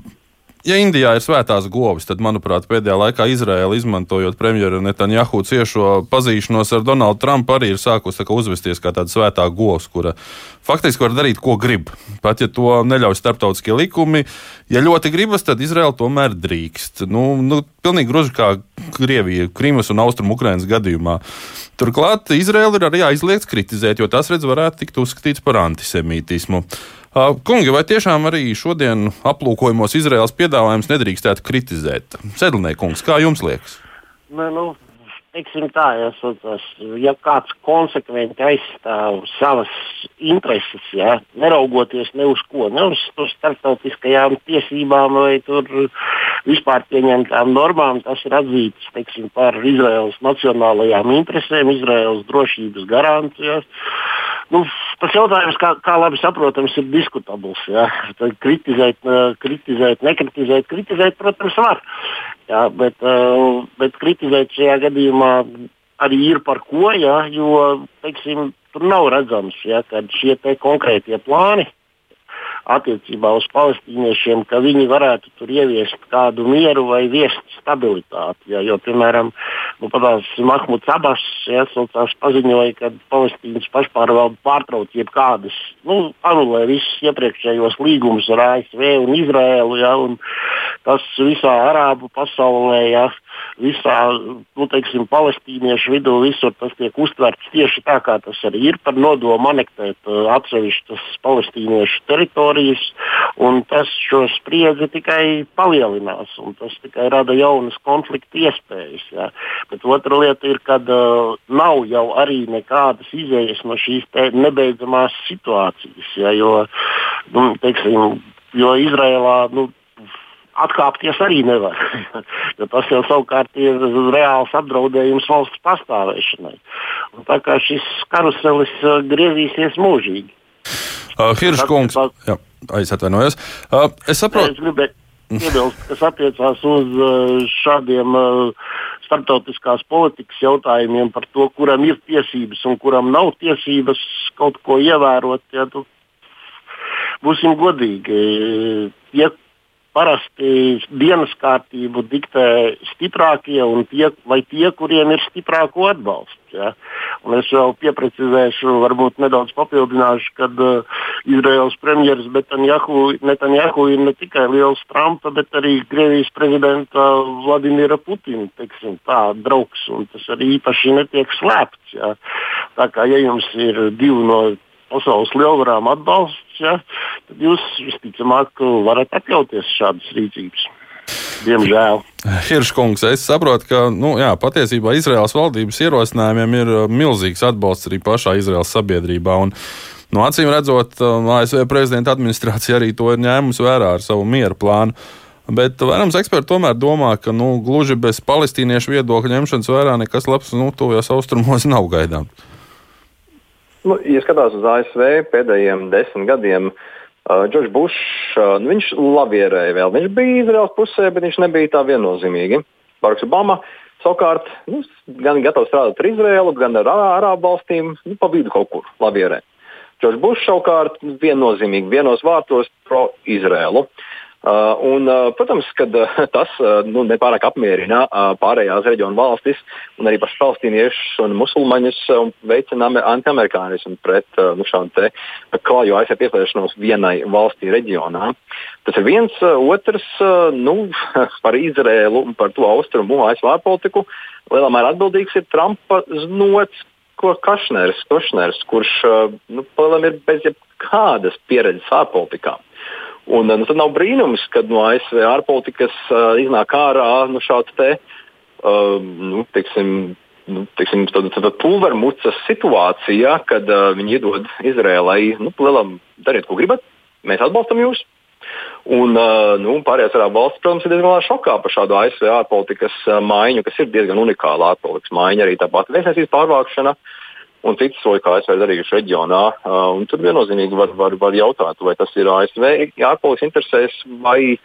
Ja Indijā ir svētās govis, tad, manuprāt, pēdējā laikā Izraela, izmantojot premjeru Netanjahu ciešo pazīšanos ar Donaldu Trumpu, arī ir sākusi uzvesties kā tāda svētā govs, kura faktiski var darīt, ko grib. Pat ja to neļauj starptautiskie likumi, ja ļoti gribas, tad Izraela tomēr drīkst. Nu, nu, pilnīgi gluži kā Krievija, Krimas un Austrum Ukrainas gadījumā. Turklāt Izraela ir arī aizliegts kritizēt, jo tas, redz, varētu tikt uzskatīts par antisemītismu. Kungi, vai tiešām arī šodien aplūkojumos Izraels piedāvājums nedrīkstētu kritizēt? Sedlniekungs, kā jums liekas? Ne, nu, teiksim tā, ja, tas, ja kāds konsekventi aizstāv savas intereses, ja, neraugoties ne uz ko, ne uz, uz starptautiskajām tiesībām vai tur, vispār pieņemtām normām. Tas ir atzīts teiksim, par Izraels nacionālajām interesēm, Izraels drošības garantijas. Nu, tas jautājums, kā, kā labi saprotams, ir diskutabls. Ja? Tad kritizēt, kritizēt, nekritizēt, kritizēt, protams, var. Ja? Bet, bet kritizēt šajā gadījumā arī ir par ko, ja? jo teiksim, tur nav redzams, ja? ka šie konkrētie plāni attiecībā uz palestīniešiem, ka viņi varētu tur ieviest kādu mieru vai viest stabilitāti. Ja, jo, piemēram, nu, Mahmuds Abas ja, paziņoja, ka Palestīnas pašpārvalde pārtrauc jebkādas, nu, anulē visus iepriekšējos līgumus ar ASV un Izraēlu. Ja, un tas visā arābu pasaulē, ja, visā nu, teiksim, palestīniešu vidū, visur tas tiek uztverts tieši tā, kā tas arī ir par nodomu anektēt uh, atsevišķas palestīniešu teritorijas un tas šo spriedzi tikai palielinās, un tas tikai rada jaunas konflikta iespējas. Ja. Bet otra lieta ir, ka uh, nav jau arī nekādas izējas no šīs nebeidzamās situācijas, ja, jo, nu, teiksim, jo Izrēlā. Nu, atkāpties arī nevar. *laughs* tas jau savukārt ir reāls apdraudējums valsts pastāvēšanai. Un tā kā šis karuselis uh, griezīsies mūžīgi. Uh, Hirškungs, jā, es atvainojos. Uh, es saprotu. Es gribēju piebilst, kas attiecās uz uh, šādiem uh, starptautiskās politikas jautājumiem par to, kuram ir tiesības un kuram nav tiesības kaut ko ievērot. Ja, tu, būsim godīgi. Ja parasti dienas kārtību diktē stiprākie un tie, tie kuriem ir stiprāko atbalsts. Ja? Un es vēl pieprecizēšu, varbūt nedaudz papildināšu, ka uh, Izraels premjerministrs Netanjahu, Netanjahu ir ne tikai liels Trumpa, bet arī Krievijas prezidenta Vladimira Putina teiksim, tā, draugs. Tas arī īpaši netiek slēpts. Ja? Tā kā ja jums ir divi no pasaules lielvarām atbalsts, ja, tad jūs visticamāk varat atļauties šādas rīcības. Diemžēl. Hirškungs, es saprotu, ka nu, jā, patiesībā Izraels valdības ierosinājumiem ir uh, milzīgs atbalsts arī pašā Izraels sabiedrībā. Un, nu, acīm redzot, uh, ASV prezidenta administrācija arī to ir ņēmusi vērā ar savu miera plānu. Bet vairums eksperti tomēr domā, ka nu, gluži bez palestīniešu viedokļa ņemšanas vērā nekas labs nu, tuvajos austrumos *laughs* nav gaidāms. Nu, ja skatās uz ASV pēdējiem desmit gadiem, Džordžs uh, Bušs, uh, nu, viņš labierēja vēl. Viņš bija Izraels pusē, bet viņš nebija tā viennozīmīgi. Baraks Obama savukārt nu, gan gatavs strādāt ar Izraelu, gan ar Arābu valstīm, nu, pa vidu kaut kur labierē. Džordžs Bušs savukārt viennozīmīgi vienos vārtos pro-Izraelu. Uh, Uh, un, uh, protams, ka uh, *laughs* tas nu, nepārāk apmierina pārējās reģionu valstis un arī pašus palestīniešus un musulmaņus un veicina antiamerikānismu pret nu, šādu klāju ASV pieslēgšanos vienai valstī reģionā. Tas ir viens, otrs nu, *laughs* par Izrēlu un par to austrumu ASV ārpolitiku. Lielā mērā atbildīgs ir Trumpa znots, ko Kašners, Košners, kurš nu, ir bez jebkādas pieredzes ārpolitikā. Un, nu, tad nav brīnums, kad no ASV ārpolitikas uh, iznāk ārā nu, šāds te, uh, nu, teiksim, nu, teiksim, tāda, tāda pulvermucas situācija, kad uh, viņi iedod Izrēlai, nu, lielam, dariet, ko gribat, mēs atbalstam jūs. Un uh, nu, pārējās arābu valsts, protams, ir diezgan šokā par šādu ASV ārpolitikas maiņu, kas ir diezgan unikāla ārpolitikas maiņa, arī tāpat vēstniecības pārvākšana. Uh, un citas soļi, kā ASV darījuši reģionā. Uh, tur viennozīmīgi var, var, var jautāt, vai tas ir ASV ārpolitikas interesēs vai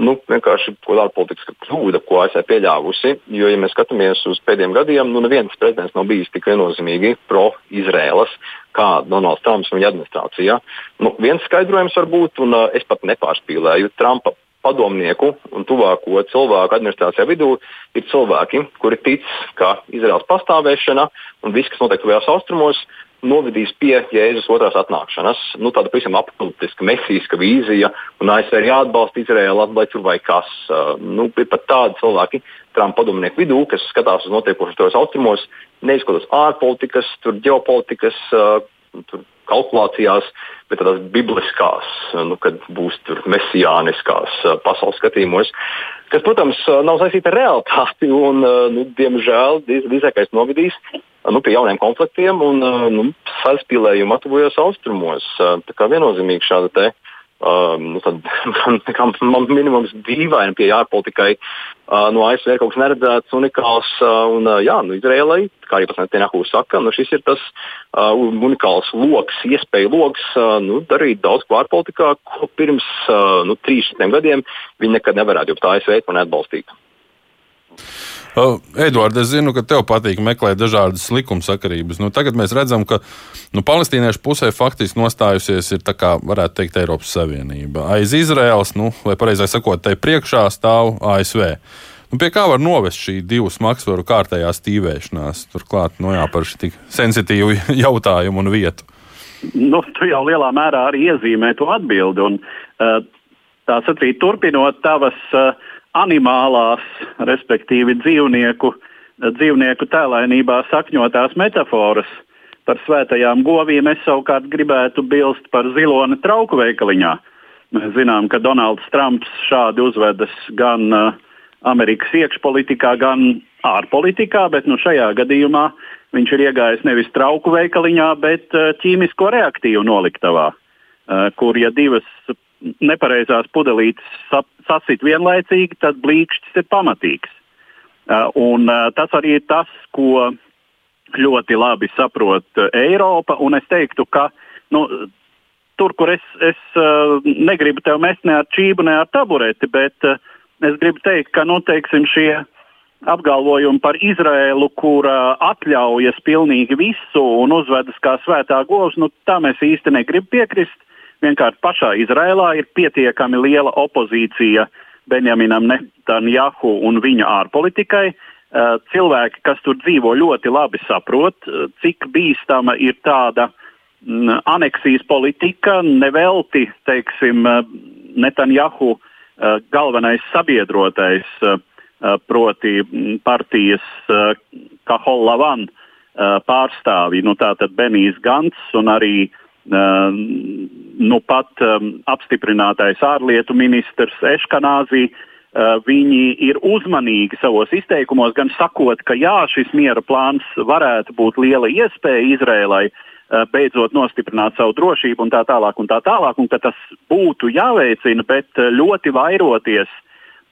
nu, vienkārši kāda ārpolitiska kļūda, ko ASV pieļāvusi. Jo, ja mēs skatāmies uz pēdējiem gadiem, nu neviens prezidents nav bijis tik viennozīmīgi pro-Izrēlas kā Donalds Trumps un viņa administrācija. Nu, viens skaidrojums var būt, un uh, es pat nepārspīlēju, Trumpa padomnieku un tuvāko cilvēku administrācijā vidū ir cilvēki, kuri tic, ka Izraels pastāvēšana un viss, kas notiek tuvajos austrumos, novedīs pie Jēzus otrās atnākšanas. Nu, tāda pavisam apgūtiska, mesīska vīzija, un ASV ir jāatbalsta Izraela, lai tur vai kas. Uh, nu, ir pat tādi cilvēki Trumpa padomnieku vidū, kas skatās uz notiekošo tuvajos austrumos, neizskatās ārpolitikas, ģeopolitikas, uh, tur kalkulācijās, bet tādās bibliskās, nu, kad būs mesijāniskās pasaules skatījumos, kas, protams, nav saistīta ar realitāti *laughs* un, nu, diemžēl, drīzākais novedīs nu, pie jauniem konfliktiem un nu, saspīlējumu atuvojos austrumos. Tā kā viennozīmīgi šāda te um, nu, tad, *laughs* man minimums dīvaini pie ārpolitikai uh, no ASV ir kaut kas neredzēts, unikāls. Uh, un, uh, jā, nu, Izrēlai, kā arī pats Netanjahu saka, nu, šis ir tas uh, unikāls lokus, iespēju lokus uh, nu, darīt daudz ko ārpolitikā, ko pirms uh, nu, 30 gadiem viņi nekad nevarētu, jo tā ASV to neatbalstītu. Edvards, es zinu, ka tev patīk meklēt dažādas likumsakarības. Nu, tagad mēs redzam, ka nu, palestīniešu pusē faktiski nostājusies ir, kā varētu teikt, Eiropas Savienība. Aiz Izraels, nu, vai pareizāk sakot, tai priekšā stāv ASV. Nu, pie kā var novest šī divu smagsvaru kārtējā stīvēšanās? Turklāt, nu, jā, par šī tik sensitīvu *laughs* jautājumu un vietu. Nu, tu jau lielā mērā arī iezīmē to atbildi. Un, uh, tā sacīt, turpinot tavas uh, animālās, respektīvi dzīvnieku, dzīvnieku tēlainībā sakņotās metafāras par svētajām govīm, es savukārt gribētu bilst par ziloni trauku veikaliņā. Mēs zinām, ka Donalds Trumps šādi uzvedas gan Amerikas iekšpolitikā, gan ārpolitikā, bet nu, šajā gadījumā viņš ir iegājis nevis trauku veikaliņā, bet ķīmisko reaktīvu noliktavā, kur ja divas nepareizās pudelītes sasit vienlaicīgi, tad blīkšķis ir pamatīgs. Uh, un, uh, tas arī ir tas, ko ļoti labi saprot uh, Eiropa. Es teiktu, ka nu, tur, kur es, es negribu tev mest ne ar čību, ne ar tabureti, bet es gribu teikt, ka nu, teiksim, šie apgalvojumi par Izrēlu, kur atļaujas pilnīgi visu un uzvedas kā svētā govs, nu, tam es īsti negribu piekrist. Vienkārši pašā Izrēlā ir pietiekami liela opozīcija Benjaminam Netanjahu un viņa ārpolitikai. Eh, cilvēki, kas tur dzīvo, ļoti labi saprot, eh, cik bīstama ir tāda mm, aneksijas politika. Nevelti, teiksim, eh, Netanjahu galvenais sabiedrotais, proti mm, partijas Kahol Lavan pārstāvji, nu tātad Benijs Gants un arī nu pat um, apstiprinātais ārlietu ministrs Eškanāzī. Uh, viņi ir uzmanīgi savos izteikumos, gan sakot, ka jā, šis miera plāns varētu būt liela iespēja Izrēlai uh, beidzot nostiprināt savu drošību un tā tālāk, un tā tālāk, un ka tas būtu jāveicina, bet ļoti vairoties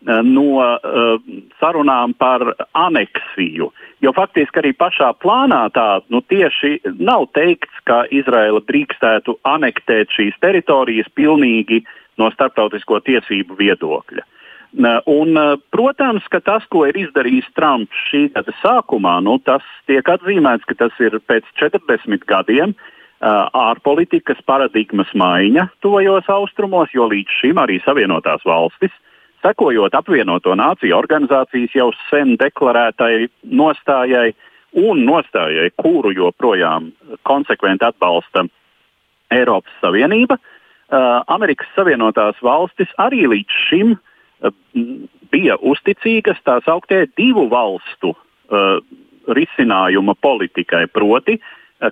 no uh, sarunām par aneksiju. Jo faktiski arī pašā plānā tā nu, tieši nav teikts, ka Izraela drīkstētu anektēt šīs teritorijas pilnīgi no starptautisko tiesību viedokļa. Un, protams, ka tas, ko ir izdarījis Trumps šī gada sākumā, nu, tas tiek atzīmēts, ka tas ir pēc 40 gadiem ārpolitikas paradigmas maiņa tuvajos austrumos, jo līdz šim arī Savienotās valstis uh, sekojot apvienoto nāciju organizācijas jau sen deklarētai nostājai un nostājai, kuru joprojām konsekventi atbalsta Eiropas Savienība, uh, Amerikas Savienotās valstis arī līdz šim uh, bija uzticīgas tā sauktajai divu valstu uh, risinājuma politikai, proti,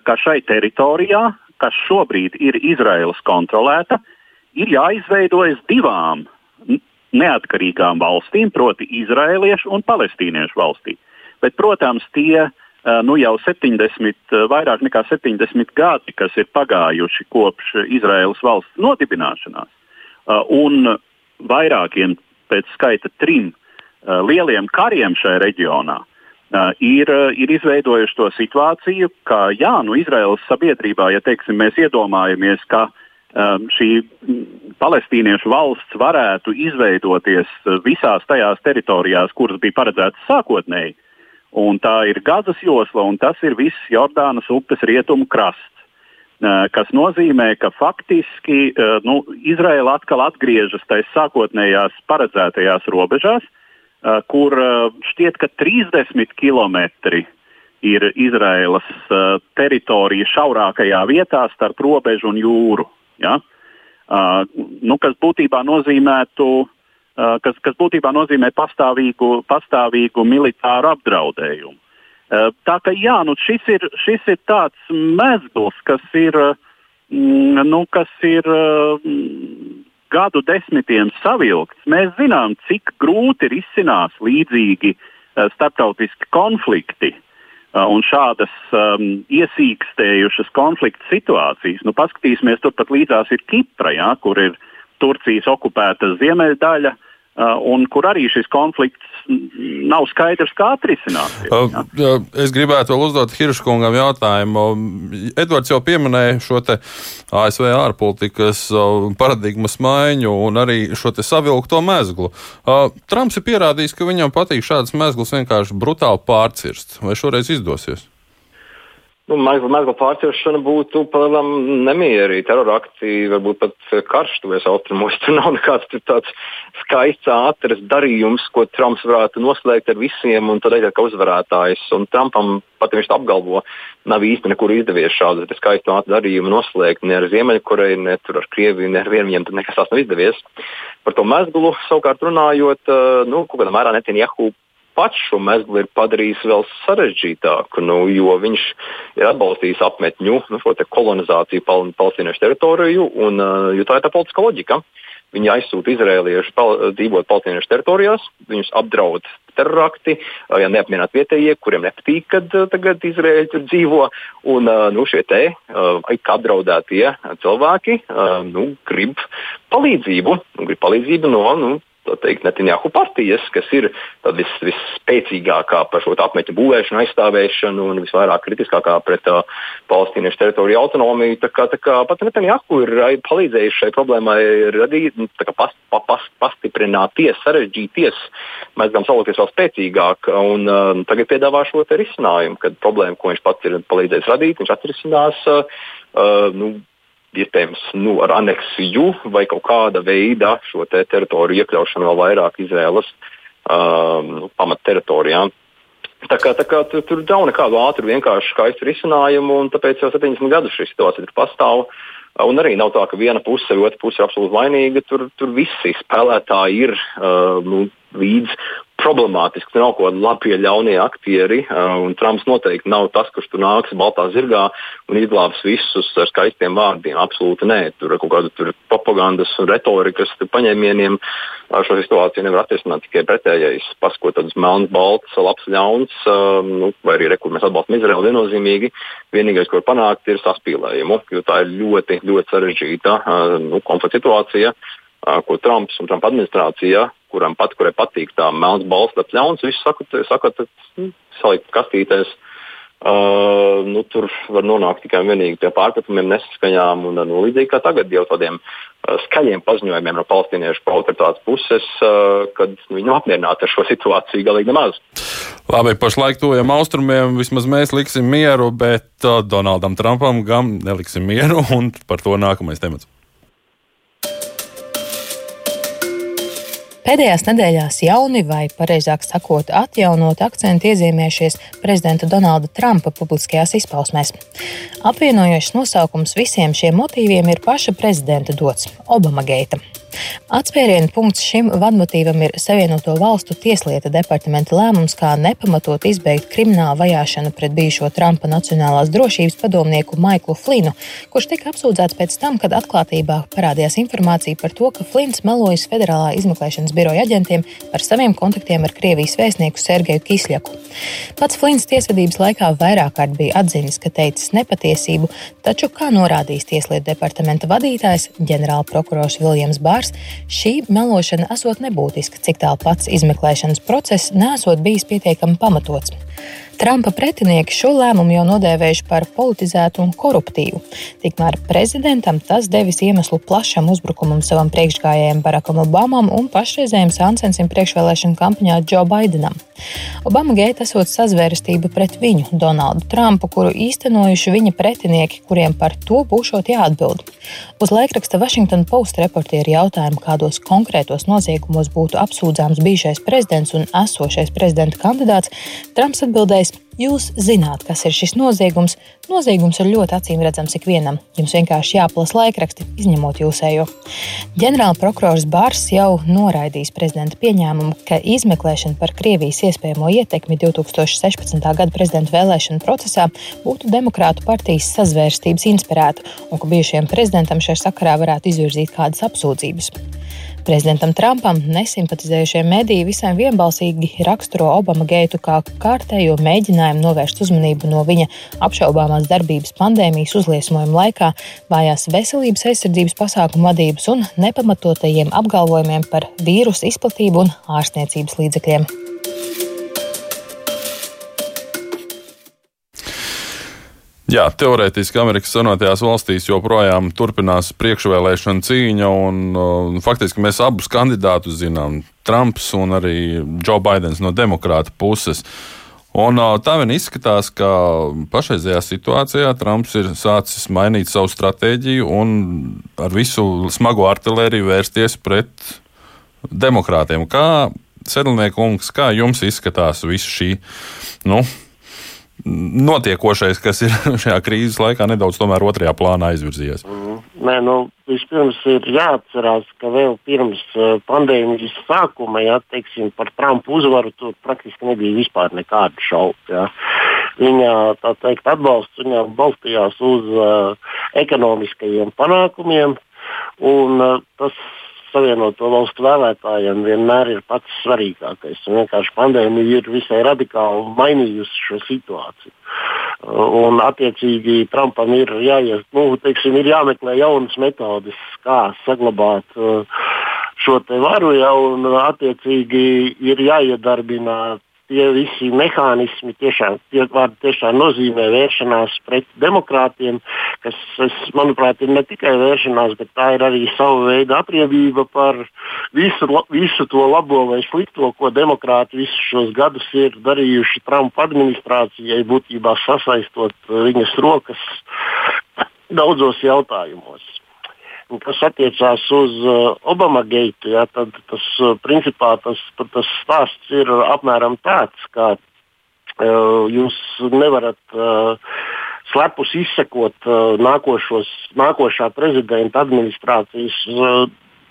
ka šai teritorijā, kas šobrīd ir Izraēlas kontrolēta, ir jāizveidojas divām neatkarīgām valstīm, proti, izrēliešu un palestīniešu valstī. Bet, protams, tie nu, jau 70, vairāk nekā 70 gadi, kas ir pagājuši kopš Izraēlas valsts nodibināšanās, un vairākiem pēc skaita trim lieliem kariem šajā reģionā, ir, ir izveidojuši to situāciju, ka jā, nu, Izraēlas sabiedrībā, ja teiksim, mēs iedomājamies, ka Um, šī palestīniešu valsts varētu izveidoties uh, visās tajās teritorijās, kuras bija paredzētas sākotnēji. Un tā ir Gazas josla, un tas ir viss Jordānas upes rietumu krasts. Uh, kas nozīmē, ka faktiski uh, nu, Izraela atkal atgriežas tajās sākotnējās paredzētajās robežās, kur šķiet, ka 30 km ir Izraēlas teritorija šaurākajā vietā starp robežu un jūru. Ja? Uh, nu, kas būtībā nozīmētu, uh, kas, kas būtībā nozīmē pastāvīgu, pastāvīgu militāru apdraudējumu. Tā ka jā, nu šis, ir, šis ir tāds mezgls, kas ir, mm, nu, kas ir gadu desmitiem savilkts. Mēs zinām, cik grūti risinās līdzīgi uh, starptautiski konflikti. Uh, Uh, un šādas um, iesīkstējušas konflikta situācijas. Nu, paskatīsimies, turpat līdzās ir Kipra, ja, kur ir Turcijas okupēta ziemeļdaļa, un kur arī šis konflikts nav skaidrs, kā atrisināt. Ja? Es gribētu vēl uzdot Hirškungam jautājumu. Edvards jau pieminēja šo ASV ārpolitikas paradigmas maiņu un arī šo savilkto mezglu. Trumps ir pierādījis, ka viņam patīk šādas mezglas vienkārši brutāli pārcirst. Vai šoreiz izdosies? Nu, Mēgla pārķeršana būtu palielam nemierīgi, terorakti, varbūt pat karš tuvies austrumos. Tur nav nekāds tāds skaists, ātrs darījums, ko Trumps varētu noslēgt ar visiem un tad aiziet kā uzvarētājs. Un Trumpam, pat ja viņš to apgalvo, nav īsti nekur izdevies šādu skaistu ātru darījumu noslēgt ne ar Ziemeļkoreju, ne ar Krieviju, ne ar vienu viņiem nekas tās nav izdevies. Par to mezglu savukārt runājot, nu, kaut kādā mērā Netanjahu pats šo mezglu ir padarījis vēl sarežģītāku, nu, jo viņš ir atbalstījis apmetņu, nu, šo kolonizāciju pal palestīniešu teritoriju, un uh, tā ir tā politiska loģika. Viņi aizsūta izrēliešu pal dzīvot palestīniešu teritorijās, viņus apdraud terorakti, ja neapmienāt vietējie, kuriem nepatīk, kad tagad Izraēļi tur dzīvo. Un, nu, šie te apdraudētie cilvēki nu, grib palīdzību, nu, grib palīdzību no nu, teikt, Netanjahu partijas, kas ir vis, visspēcīgākā par šo apmeķu būvēšanu, aizstāvēšanu un visvairāk kritiskākā pret uh, palestīniešu teritoriju autonomiju. Tā kā, tā kā pat Netanjahu ir palīdzējis šai problēmai radīt, nu, pas, pa, pas, pastiprināties, sarežģīties, mēs gribam salokties vēl spēcīgāk. Un, uh, tagad piedāvā šo risinājumu, kad problēma, ko viņš pats ir palīdzējis radīt, viņš atrisinās. Uh, uh, nu, iespējams nu, ar aneksiju vai kaut kāda veida šo te teritoriju iekļaušanu vēl vairāk Izraēlas um, nu, pamatteritorijām. Tā kā, tā kā tur, tur nav nekādu ātru, vienkāršu, skaistu risinājumu, un tāpēc jau 70 gadus šī situācija pastāv. Un arī nav tā, ka viena puse vai otra puse ir absolūti vainīga. Tur, tur visi spēlētāji ir uh, nu, līdz problemātiski. Tur nav kaut kādi labie, ļaunie aktieri. Uh, Trumps noteikti nav tas, kurš tur nāks baltā zirgā un izglābs visus ar skaistiem vārdiem. Absolūti nē. Tur ir kaut kāda tur propagandas un retorikas paņēmieniem. Uh, šo situāciju nevar atrisināt tikai pretējais. Paskot tādus melnus, baltus, labs, ļauns, uh, nu, vai arī rekur mēs atbalstam Izraelu viennozīmīgi. Vienīgais, ko var panākt, ir saspīlējumu, jo tā ir ļoti, ļoti sarežģīta uh, nu, konflikta situācija ko Trumps un Trumpa administrācija, kuram pat, kurai patīk tā melns balsts, ļauns, viss sakot, sakot nu, salikt kastītēs. Uh, nu, tur var nonākt tikai un vienīgi pie pārpratumiem, nesaskaņām un nu, līdzīgi kā tagad jau tādiem uh, skaļiem paziņojumiem no palestīniešu autoritātes puses, uh, kad nu, viņi nav apmierināti ar šo situāciju galīgi nemaz. Labi, pašlaik tojam austrumiem, vismaz mēs liksim mieru, bet uh, Donaldam Trumpam gan neliksim mieru, un par to nākamais temats. Pēdējās nedēļās jauni, vai pareizāk sakot, atjaunot akcentu iezīmējušies prezidenta Donalda Trumpa publiskajās izpausmēs. Apvienojošs nosaukums visiem šiem motīviem ir paša prezidenta dots - Obama Geita. Atspērienu punkts šim vadmotīvam ir Savienoto Valstu Tieslietu departamenta lēmums, kā nepamatot izbeigt kriminālu vajāšanu pret bijušo Trumpa Nacionālās drošības padomnieku Maiklu Flinu, kurš tika apsūdzēts pēc tam, kad atklātībā parādījās informācija par to, ka Flins melojas Federālā izmeklēšanas biroja aģentiem par saviem kontaktiem ar Krievijas vēstnieku Sergeju Kisļaku. Pats Flins tiesvedības laikā vairāk kārt bija atzinis, ka teicis nepatiesību, taču, kā norādījis Tieslietu departamenta vadītājs, ģenerālprokurors Viljams Bārs, komentārs, šī melošana esot nebūtiska, cik tālu pats izmeklēšanas process nesot bijis pietiekami pamatots. Trumpa pretinieki šo lēmumu jau nodēvējuši par politizētu un koruptīvu. Tikmēr prezidentam tas devis iemeslu plašam uzbrukumam savam priekšgājējam Barakam Obamam un pašreizējiem Sansensim priekšvēlēšanu kampaņā Joe Bidenam. Obama geita esot sazvērestība pret viņu, Donaldu Trumpu, kuru īstenojuši viņa pretinieki, kuriem par to būšot jāatbild. Uz laikraksta Washington Post reportieri jautājumu, kādos konkrētos noziegumos būtu apsūdzāms bijušais prezidents un esošais prezidenta kandidāts, Trumps atbildēja, Jūs zināt, kas ir šis noziegums. Noziegums ir ļoti acīm redzams ikvienam. Jums vienkārši jāplasa laikraksti, izņemot jūsējo. Ģenerāla prokurors Bārs jau noraidījis prezidenta pieņēmumu, ka izmeklēšana par Krievijas iespējamo ietekmi 2016. gada prezidenta vēlēšanu procesā būtu Demokrātu partijas sazvērstības inspirēta un ka bijušajam prezidentam šajā sakarā varētu izvirzīt kādas apsūdzības. Prezidentam Trumpam nesimpatizējušie mediji visai vienbalsīgi raksturo Obama geitu kā kārtējo mēģinājumu novērst uzmanību no viņa apšaubāmās darbības pandēmijas uzliesmojuma laikā, vājās veselības aizsardzības pasākumu vadības un nepamatotajiem apgalvojumiem par vīrusu izplatību un ārstniecības līdzekļiem. Jā, teorētiski Amerikas Savienotajās valstīs joprojām turpinās priekšvēlēšana cīņa, un uh, faktiski mēs abus kandidātus zinām - Trumps un arī Joe Bidenis no demokrāta puses. Un, tā vien izskatās, ka pašreizējā situācijā Trumps ir sācis mainīt savu stratēģiju un ar visu smago artēriju vērsties pret demokrātiem. Kā Sedlniekungs, kā jums izskatās visu šī? Nu, notiekošais, kas ir *laughs* šajā krīzes laikā nedaudz otrajā plānā aizvirzījies? Mm. Nē, nu, vispirms ir jāatcerās, ka vēl pirms uh, pandēmijas sākuma, ja teiksim, par Trumpa uzvaru tur praktiski nebija vispār nekādu šaubu. Ja. Viņa teikt, atbalsts viņam balstījās uz uh, ekonomiskajiem panākumiem, un uh, tas Savienoto valstu vēlētājiem vienmēr ir pats svarīgākais. Un vienkārši pandēmija ir visai radikāli mainījusi šo situāciju. Un, attiecīgi, Trumpam ir, jāies, nu, teiksim, ir jāmeklē jaunas metodes, kā saglabāt uh, šo varu, ja, un attiecīgi ir jāiedarbina tie visi mehānismi tiešām, tie vārdi tiešām nozīmē vēršanās pret demokrātiem, kas, es, manuprāt, ir ne tikai vēršanās, bet tā ir arī sava veida apriebība par visu, visu to labo vai slikto, ko demokrāti visus šos gadus ir darījuši Trumpa administrācijai, būtībā sasaistot viņas rokas daudzos jautājumos kas attiecās uz uh, Obama geitu, ja, tad tas uh, principā tas, tas stāsts ir apmēram tāds, ka uh, jūs nevarat slepus izsekot nākošos, nākošā prezidenta administrācijas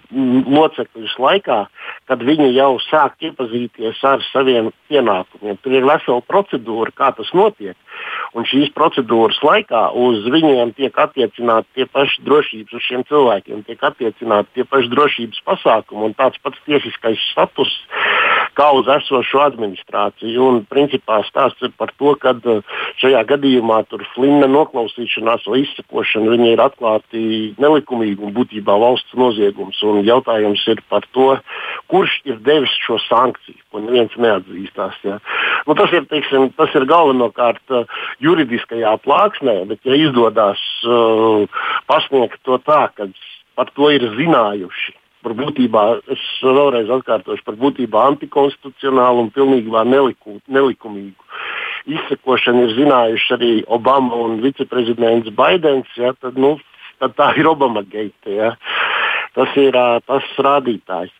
locekļus laikā, kad viņi jau sāk iepazīties ar saviem pienākumiem. Tur ir vesela procedūra, kā tas notiek. Un šīs procedūras laikā uz viņiem tiek attiecināti tie paši drošības, uz šiem cilvēkiem tiek attiecināti tie paši drošības pasākumi un tāds pats tiesiskais status kā uz esošo administrāciju. Un, principā stāsts ir par to, ka uh, šajā gadījumā Flina noklausīšanās vai izsakošana ir atklāti nelikumīgi un būtībā valsts noziegums. Un jautājums ir par to, kurš ir devis šo sankciju, ko neviens neatzīstās. Ja. Nu, tas, ir, teiksim, tas ir galvenokārt uh, juridiskajā plāksnē, bet ja izdodas uh, pasniegt to tā, ka par to ir zinājuši par būtībā, es vēlreiz atkārtošu, par būtībā antikonstitucionālu un pilnībā neliku, nelikumīgu. Izsekošanu ir zinājuši arī Obama un viceprezidents Baidens. Ja, tad, nu, tad tā ir Obama geita. Ja. Tas ir tas rādītājs.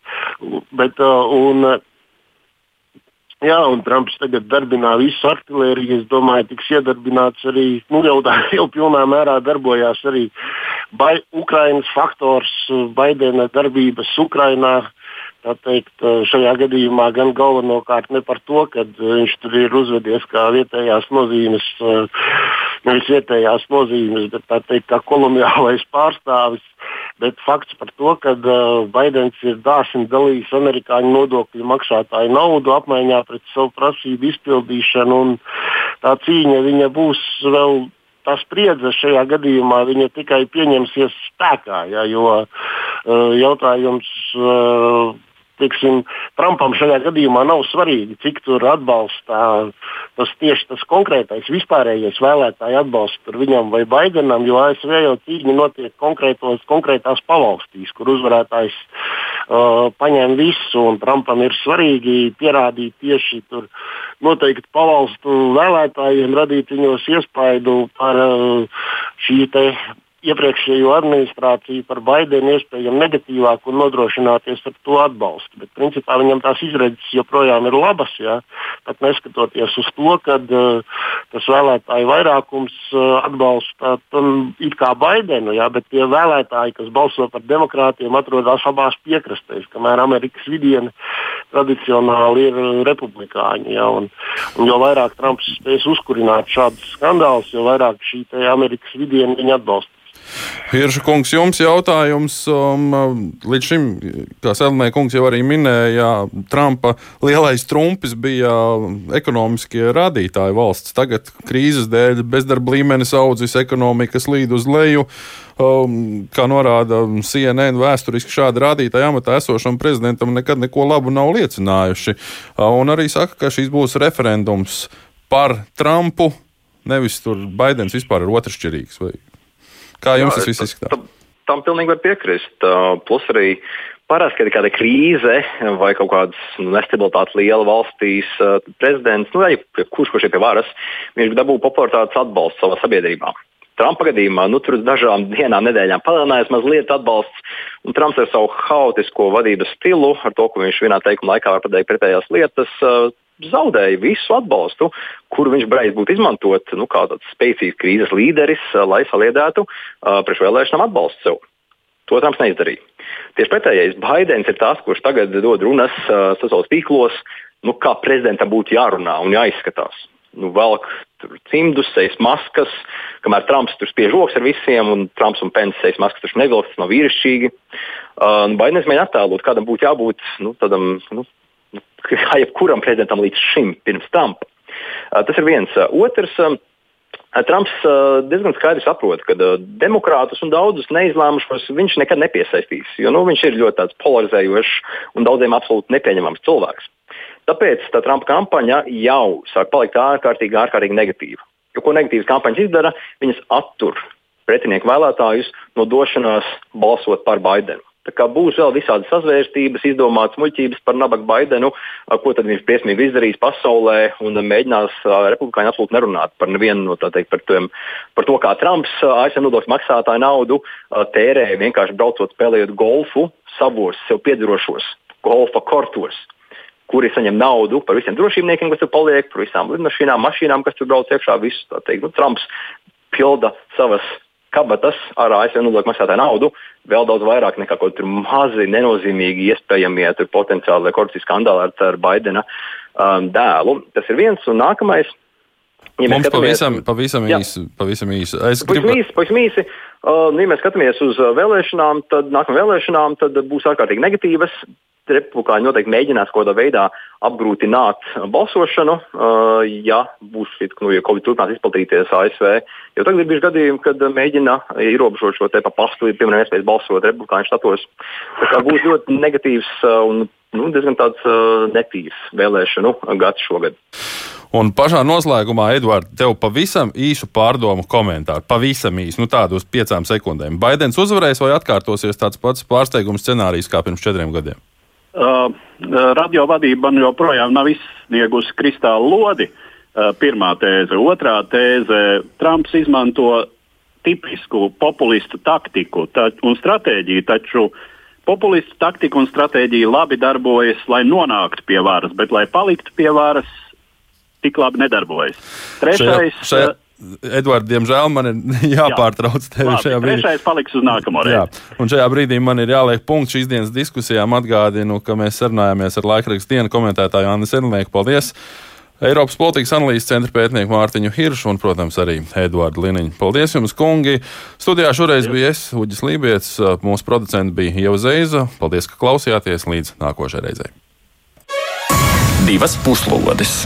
Bet, un, Jā, un Trumps tagad darbina visu artēriju. Es domāju, tiks iedarbināts arī, nu jau tā *laughs* jau pilnā mērā darbojās arī Bai Ukrainas faktors, Baidena darbības Ukrainā. Teikt, šajā gadījumā gan galvenokārt ne par to, ka viņš tur ir uzvedies kā vietējās nozīmes, nevis vietējās nozīmes, bet tā teikt, kā koloniālais *laughs* pārstāvis Bet fakts par to, ka uh, Baidens ir dāsni dalījis amerikāņu nodokļu maksātāju naudu apmaiņā pret savu prasību izpildīšanu, un tā cīņa būs vēl. Tā spriedze šajā gadījumā tikai pieņemsies spēkā, ja, jo uh, jautājums uh, teiksim, Trumpam šajā gadījumā nav svarīgi, cik tur atbalsta tas tieši tas konkrētais, vispārējais vēlētāju atbalsts viņam vai Baidenam, jo ASV jau cīņa notiek konkrētās pavalstīs, kur uzvarētājs uh, paņem visu, un Trumpam ir svarīgi pierādīt tieši tur noteikti pavalstu vēlētājiem, radīt viņos iespaidu par uh, šī iepriekšējo administrāciju par Baidenu iespējami negatīvāku un nodrošināties ar to atbalstu. Bet principā viņam tās izredzes joprojām ir labas, jā, pat neskatoties uz to, ka uh, tas vēlētāju vairākums uh, atbalsta um, it kā Baidenu, jā, bet tie vēlētāji, kas balso par demokrātiem, atrodas abās piekrastēs, kamēr Amerikas vidiene tradicionāli ir republikāņi. Jā, un, un jo vairāk Trumps spēs uzkurināt šādus skandālus, jo vairāk šī Amerikas vidiene viņa atbalsta. Hirša kungs, jums jautājums. Um, līdz šim, kā Selmē kungs jau arī minēja, Trumpa lielais trumpis bija ekonomiskie rādītāji valsts. Tagad krīzes dēļ bezdarba līmenis audzis, ekonomikas līd uz leju. Um, kā norāda CNN, vēsturiski šādi rādītāji amatā esošam prezidentam nekad neko labu nav liecinājuši. Uh, un arī saka, ka šīs būs referendums par Trumpu. Nevis tur Baidens vispār ir otršķirīgs. Vai Kā jums Jā, tas viss izskatās? Tam, tam pilnīgi var piekrist. Plus arī parasti, kad ir kāda krīze vai kaut kāda nu, nestabilitāte liela valstīs, uh, prezidents, nu, ja kurš kurš ir pie varas, viņš dabū popularitātes atbalstu savā sabiedrībā. Trumpa gadījumā nu, tur uz dažām dienām, nedēļām palielinājās mazliet atbalsts, un Trumps ar savu haotisko vadības stilu, ar to, ka viņš vienā teikuma laikā var pateikt pretējās lietas, uh, zaudēja visu atbalstu, kuru viņš varēja būt izmantot nu, kā tāds spēcīgs krīzes līderis, lai saliedētu uh, priekšvēlēšanām atbalstu sev. To Trumps neizdarīja. Tieši pretējais, Baidens ir tas, kurš tagad dod runas uh, sociālos tīklos, nu, kā prezidentam būtu jārunā un jāizskatās. Nu, velk cimdus, sejas maskas, kamēr Trumps tur spiež rokas ar visiem, un Trumps un Pence sejas maskas tur nevilks, tas nav vīrišķīgi. Uh, Baidens mēģina attēlot, kādam būtu jābūt nu, tādam nu, kā *laughs* jebkuram prezidentam līdz šim, pirms tam. Tas ir viens. Otrs. Trumps diezgan skaidri saprot, ka demokrātus un daudzus neizlēmušos viņš nekad nepiesaistīs, jo nu, viņš ir ļoti polarizējošs un daudziem absolūti nepieņemams cilvēks. Tāpēc tā Trumpa kampaņa jau sāk palikt ārkārtīgi, ārkārtīgi negatīva. Jo ko negatīvas kampaņas izdara, viņas attur pretinieku vēlētājus no došanās balsot par Baidenu. Būs vēl visādi sazvērstības, izdomātas muļķības par nabaga Baidenu, ko tad viņš briesmīgi izdarīs pasaulē un mēģinās republikāņi absolūti nerunāt par nevienu no teikt, par, tiem, par to, kā Trumps ASV nodokļu maksātāju naudu tērē vienkārši braucot spēlējot golfu savos sev piedarošos golfa kortos kuri saņem naudu par visiem drošībniekiem, kas tur paliek, par visām lidmašīnām, mašīnām, kas tur brauc iekšā. Visu, teikt, nu, Trumps pilda savas kabatas ar ASV nodokļu maksātāju naudu vēl daudz vairāk nekā kaut kādi mazi, nenozīmīgi iespējamie potenciāli korupcijas skandāli ar, ar Baidena um, dēlu. Tas ir viens un nākamais. Ja Mums pavisam, pavisam īsi. Pavisam īsi. Es gribu... īsi, pavisam īsi. Uh, nu, ja mēs skatāmies uz vēlēšanām, tad nākamajām vēlēšanām tad būs ārkārtīgi negatīvas republikāņi noteikti mēģinās kaut kādā veidā apgrūtināt balsošanu, uh, ja būs nu, ja Covid turpinās izplatīties ASV. Jo tagad ir bijuši gadījumi, kad mēģina ierobežot šo te pa pastu, piemēram, iespējas balsot republikāņu štatos. Tā būs ļoti negatīvs un nu, diezgan tāds uh, netīrs vēlēšanu gads šogad. Un pašā noslēgumā, Edvards, tev pavisam īsu pārdomu komentāru. Pavisam īsu, nu tādu uz piecām sekundēm. Baidens uzvarēs vai atkārtosies tāds pats pārsteigums scenārijs kā pirms četriem gadiem? Uh, radio vadība man joprojām nav izsniegusi kristāla lodi. Uh, pirmā tēze. Otrā tēze - Trumps izmanto tipisku populistu taktiku tā, un stratēģiju, taču populistu taktika un stratēģija labi darbojas, lai nonāktu pie varas, bet lai paliktu pie varas, tik labi nedarbojas. Trešais. Šajā, šajā... Edvards, diemžēl man ir *laughs* jāpārtrauc tevi Labi, šajā brīdī. Trešais paliks uz nākamo reizi. Jā, un šajā brīdī man ir jāliek punkts šīs dienas diskusijām. Atgādinu, ka mēs sarunājāmies ar laikrakstu dienu komentētāju Annu Senlnieku. Paldies! Eiropas politikas analīzes centra pētnieku Mārtiņu Hiršu un, protams, arī Eduardu Liniņu. Paldies jums, kungi! Studijā šoreiz bija es, Uģis Lībijams, mūsu producents bija Ieva Zeiza. Paldies, ka klausījāties līdz nākošajai reizei. Divas puslodes!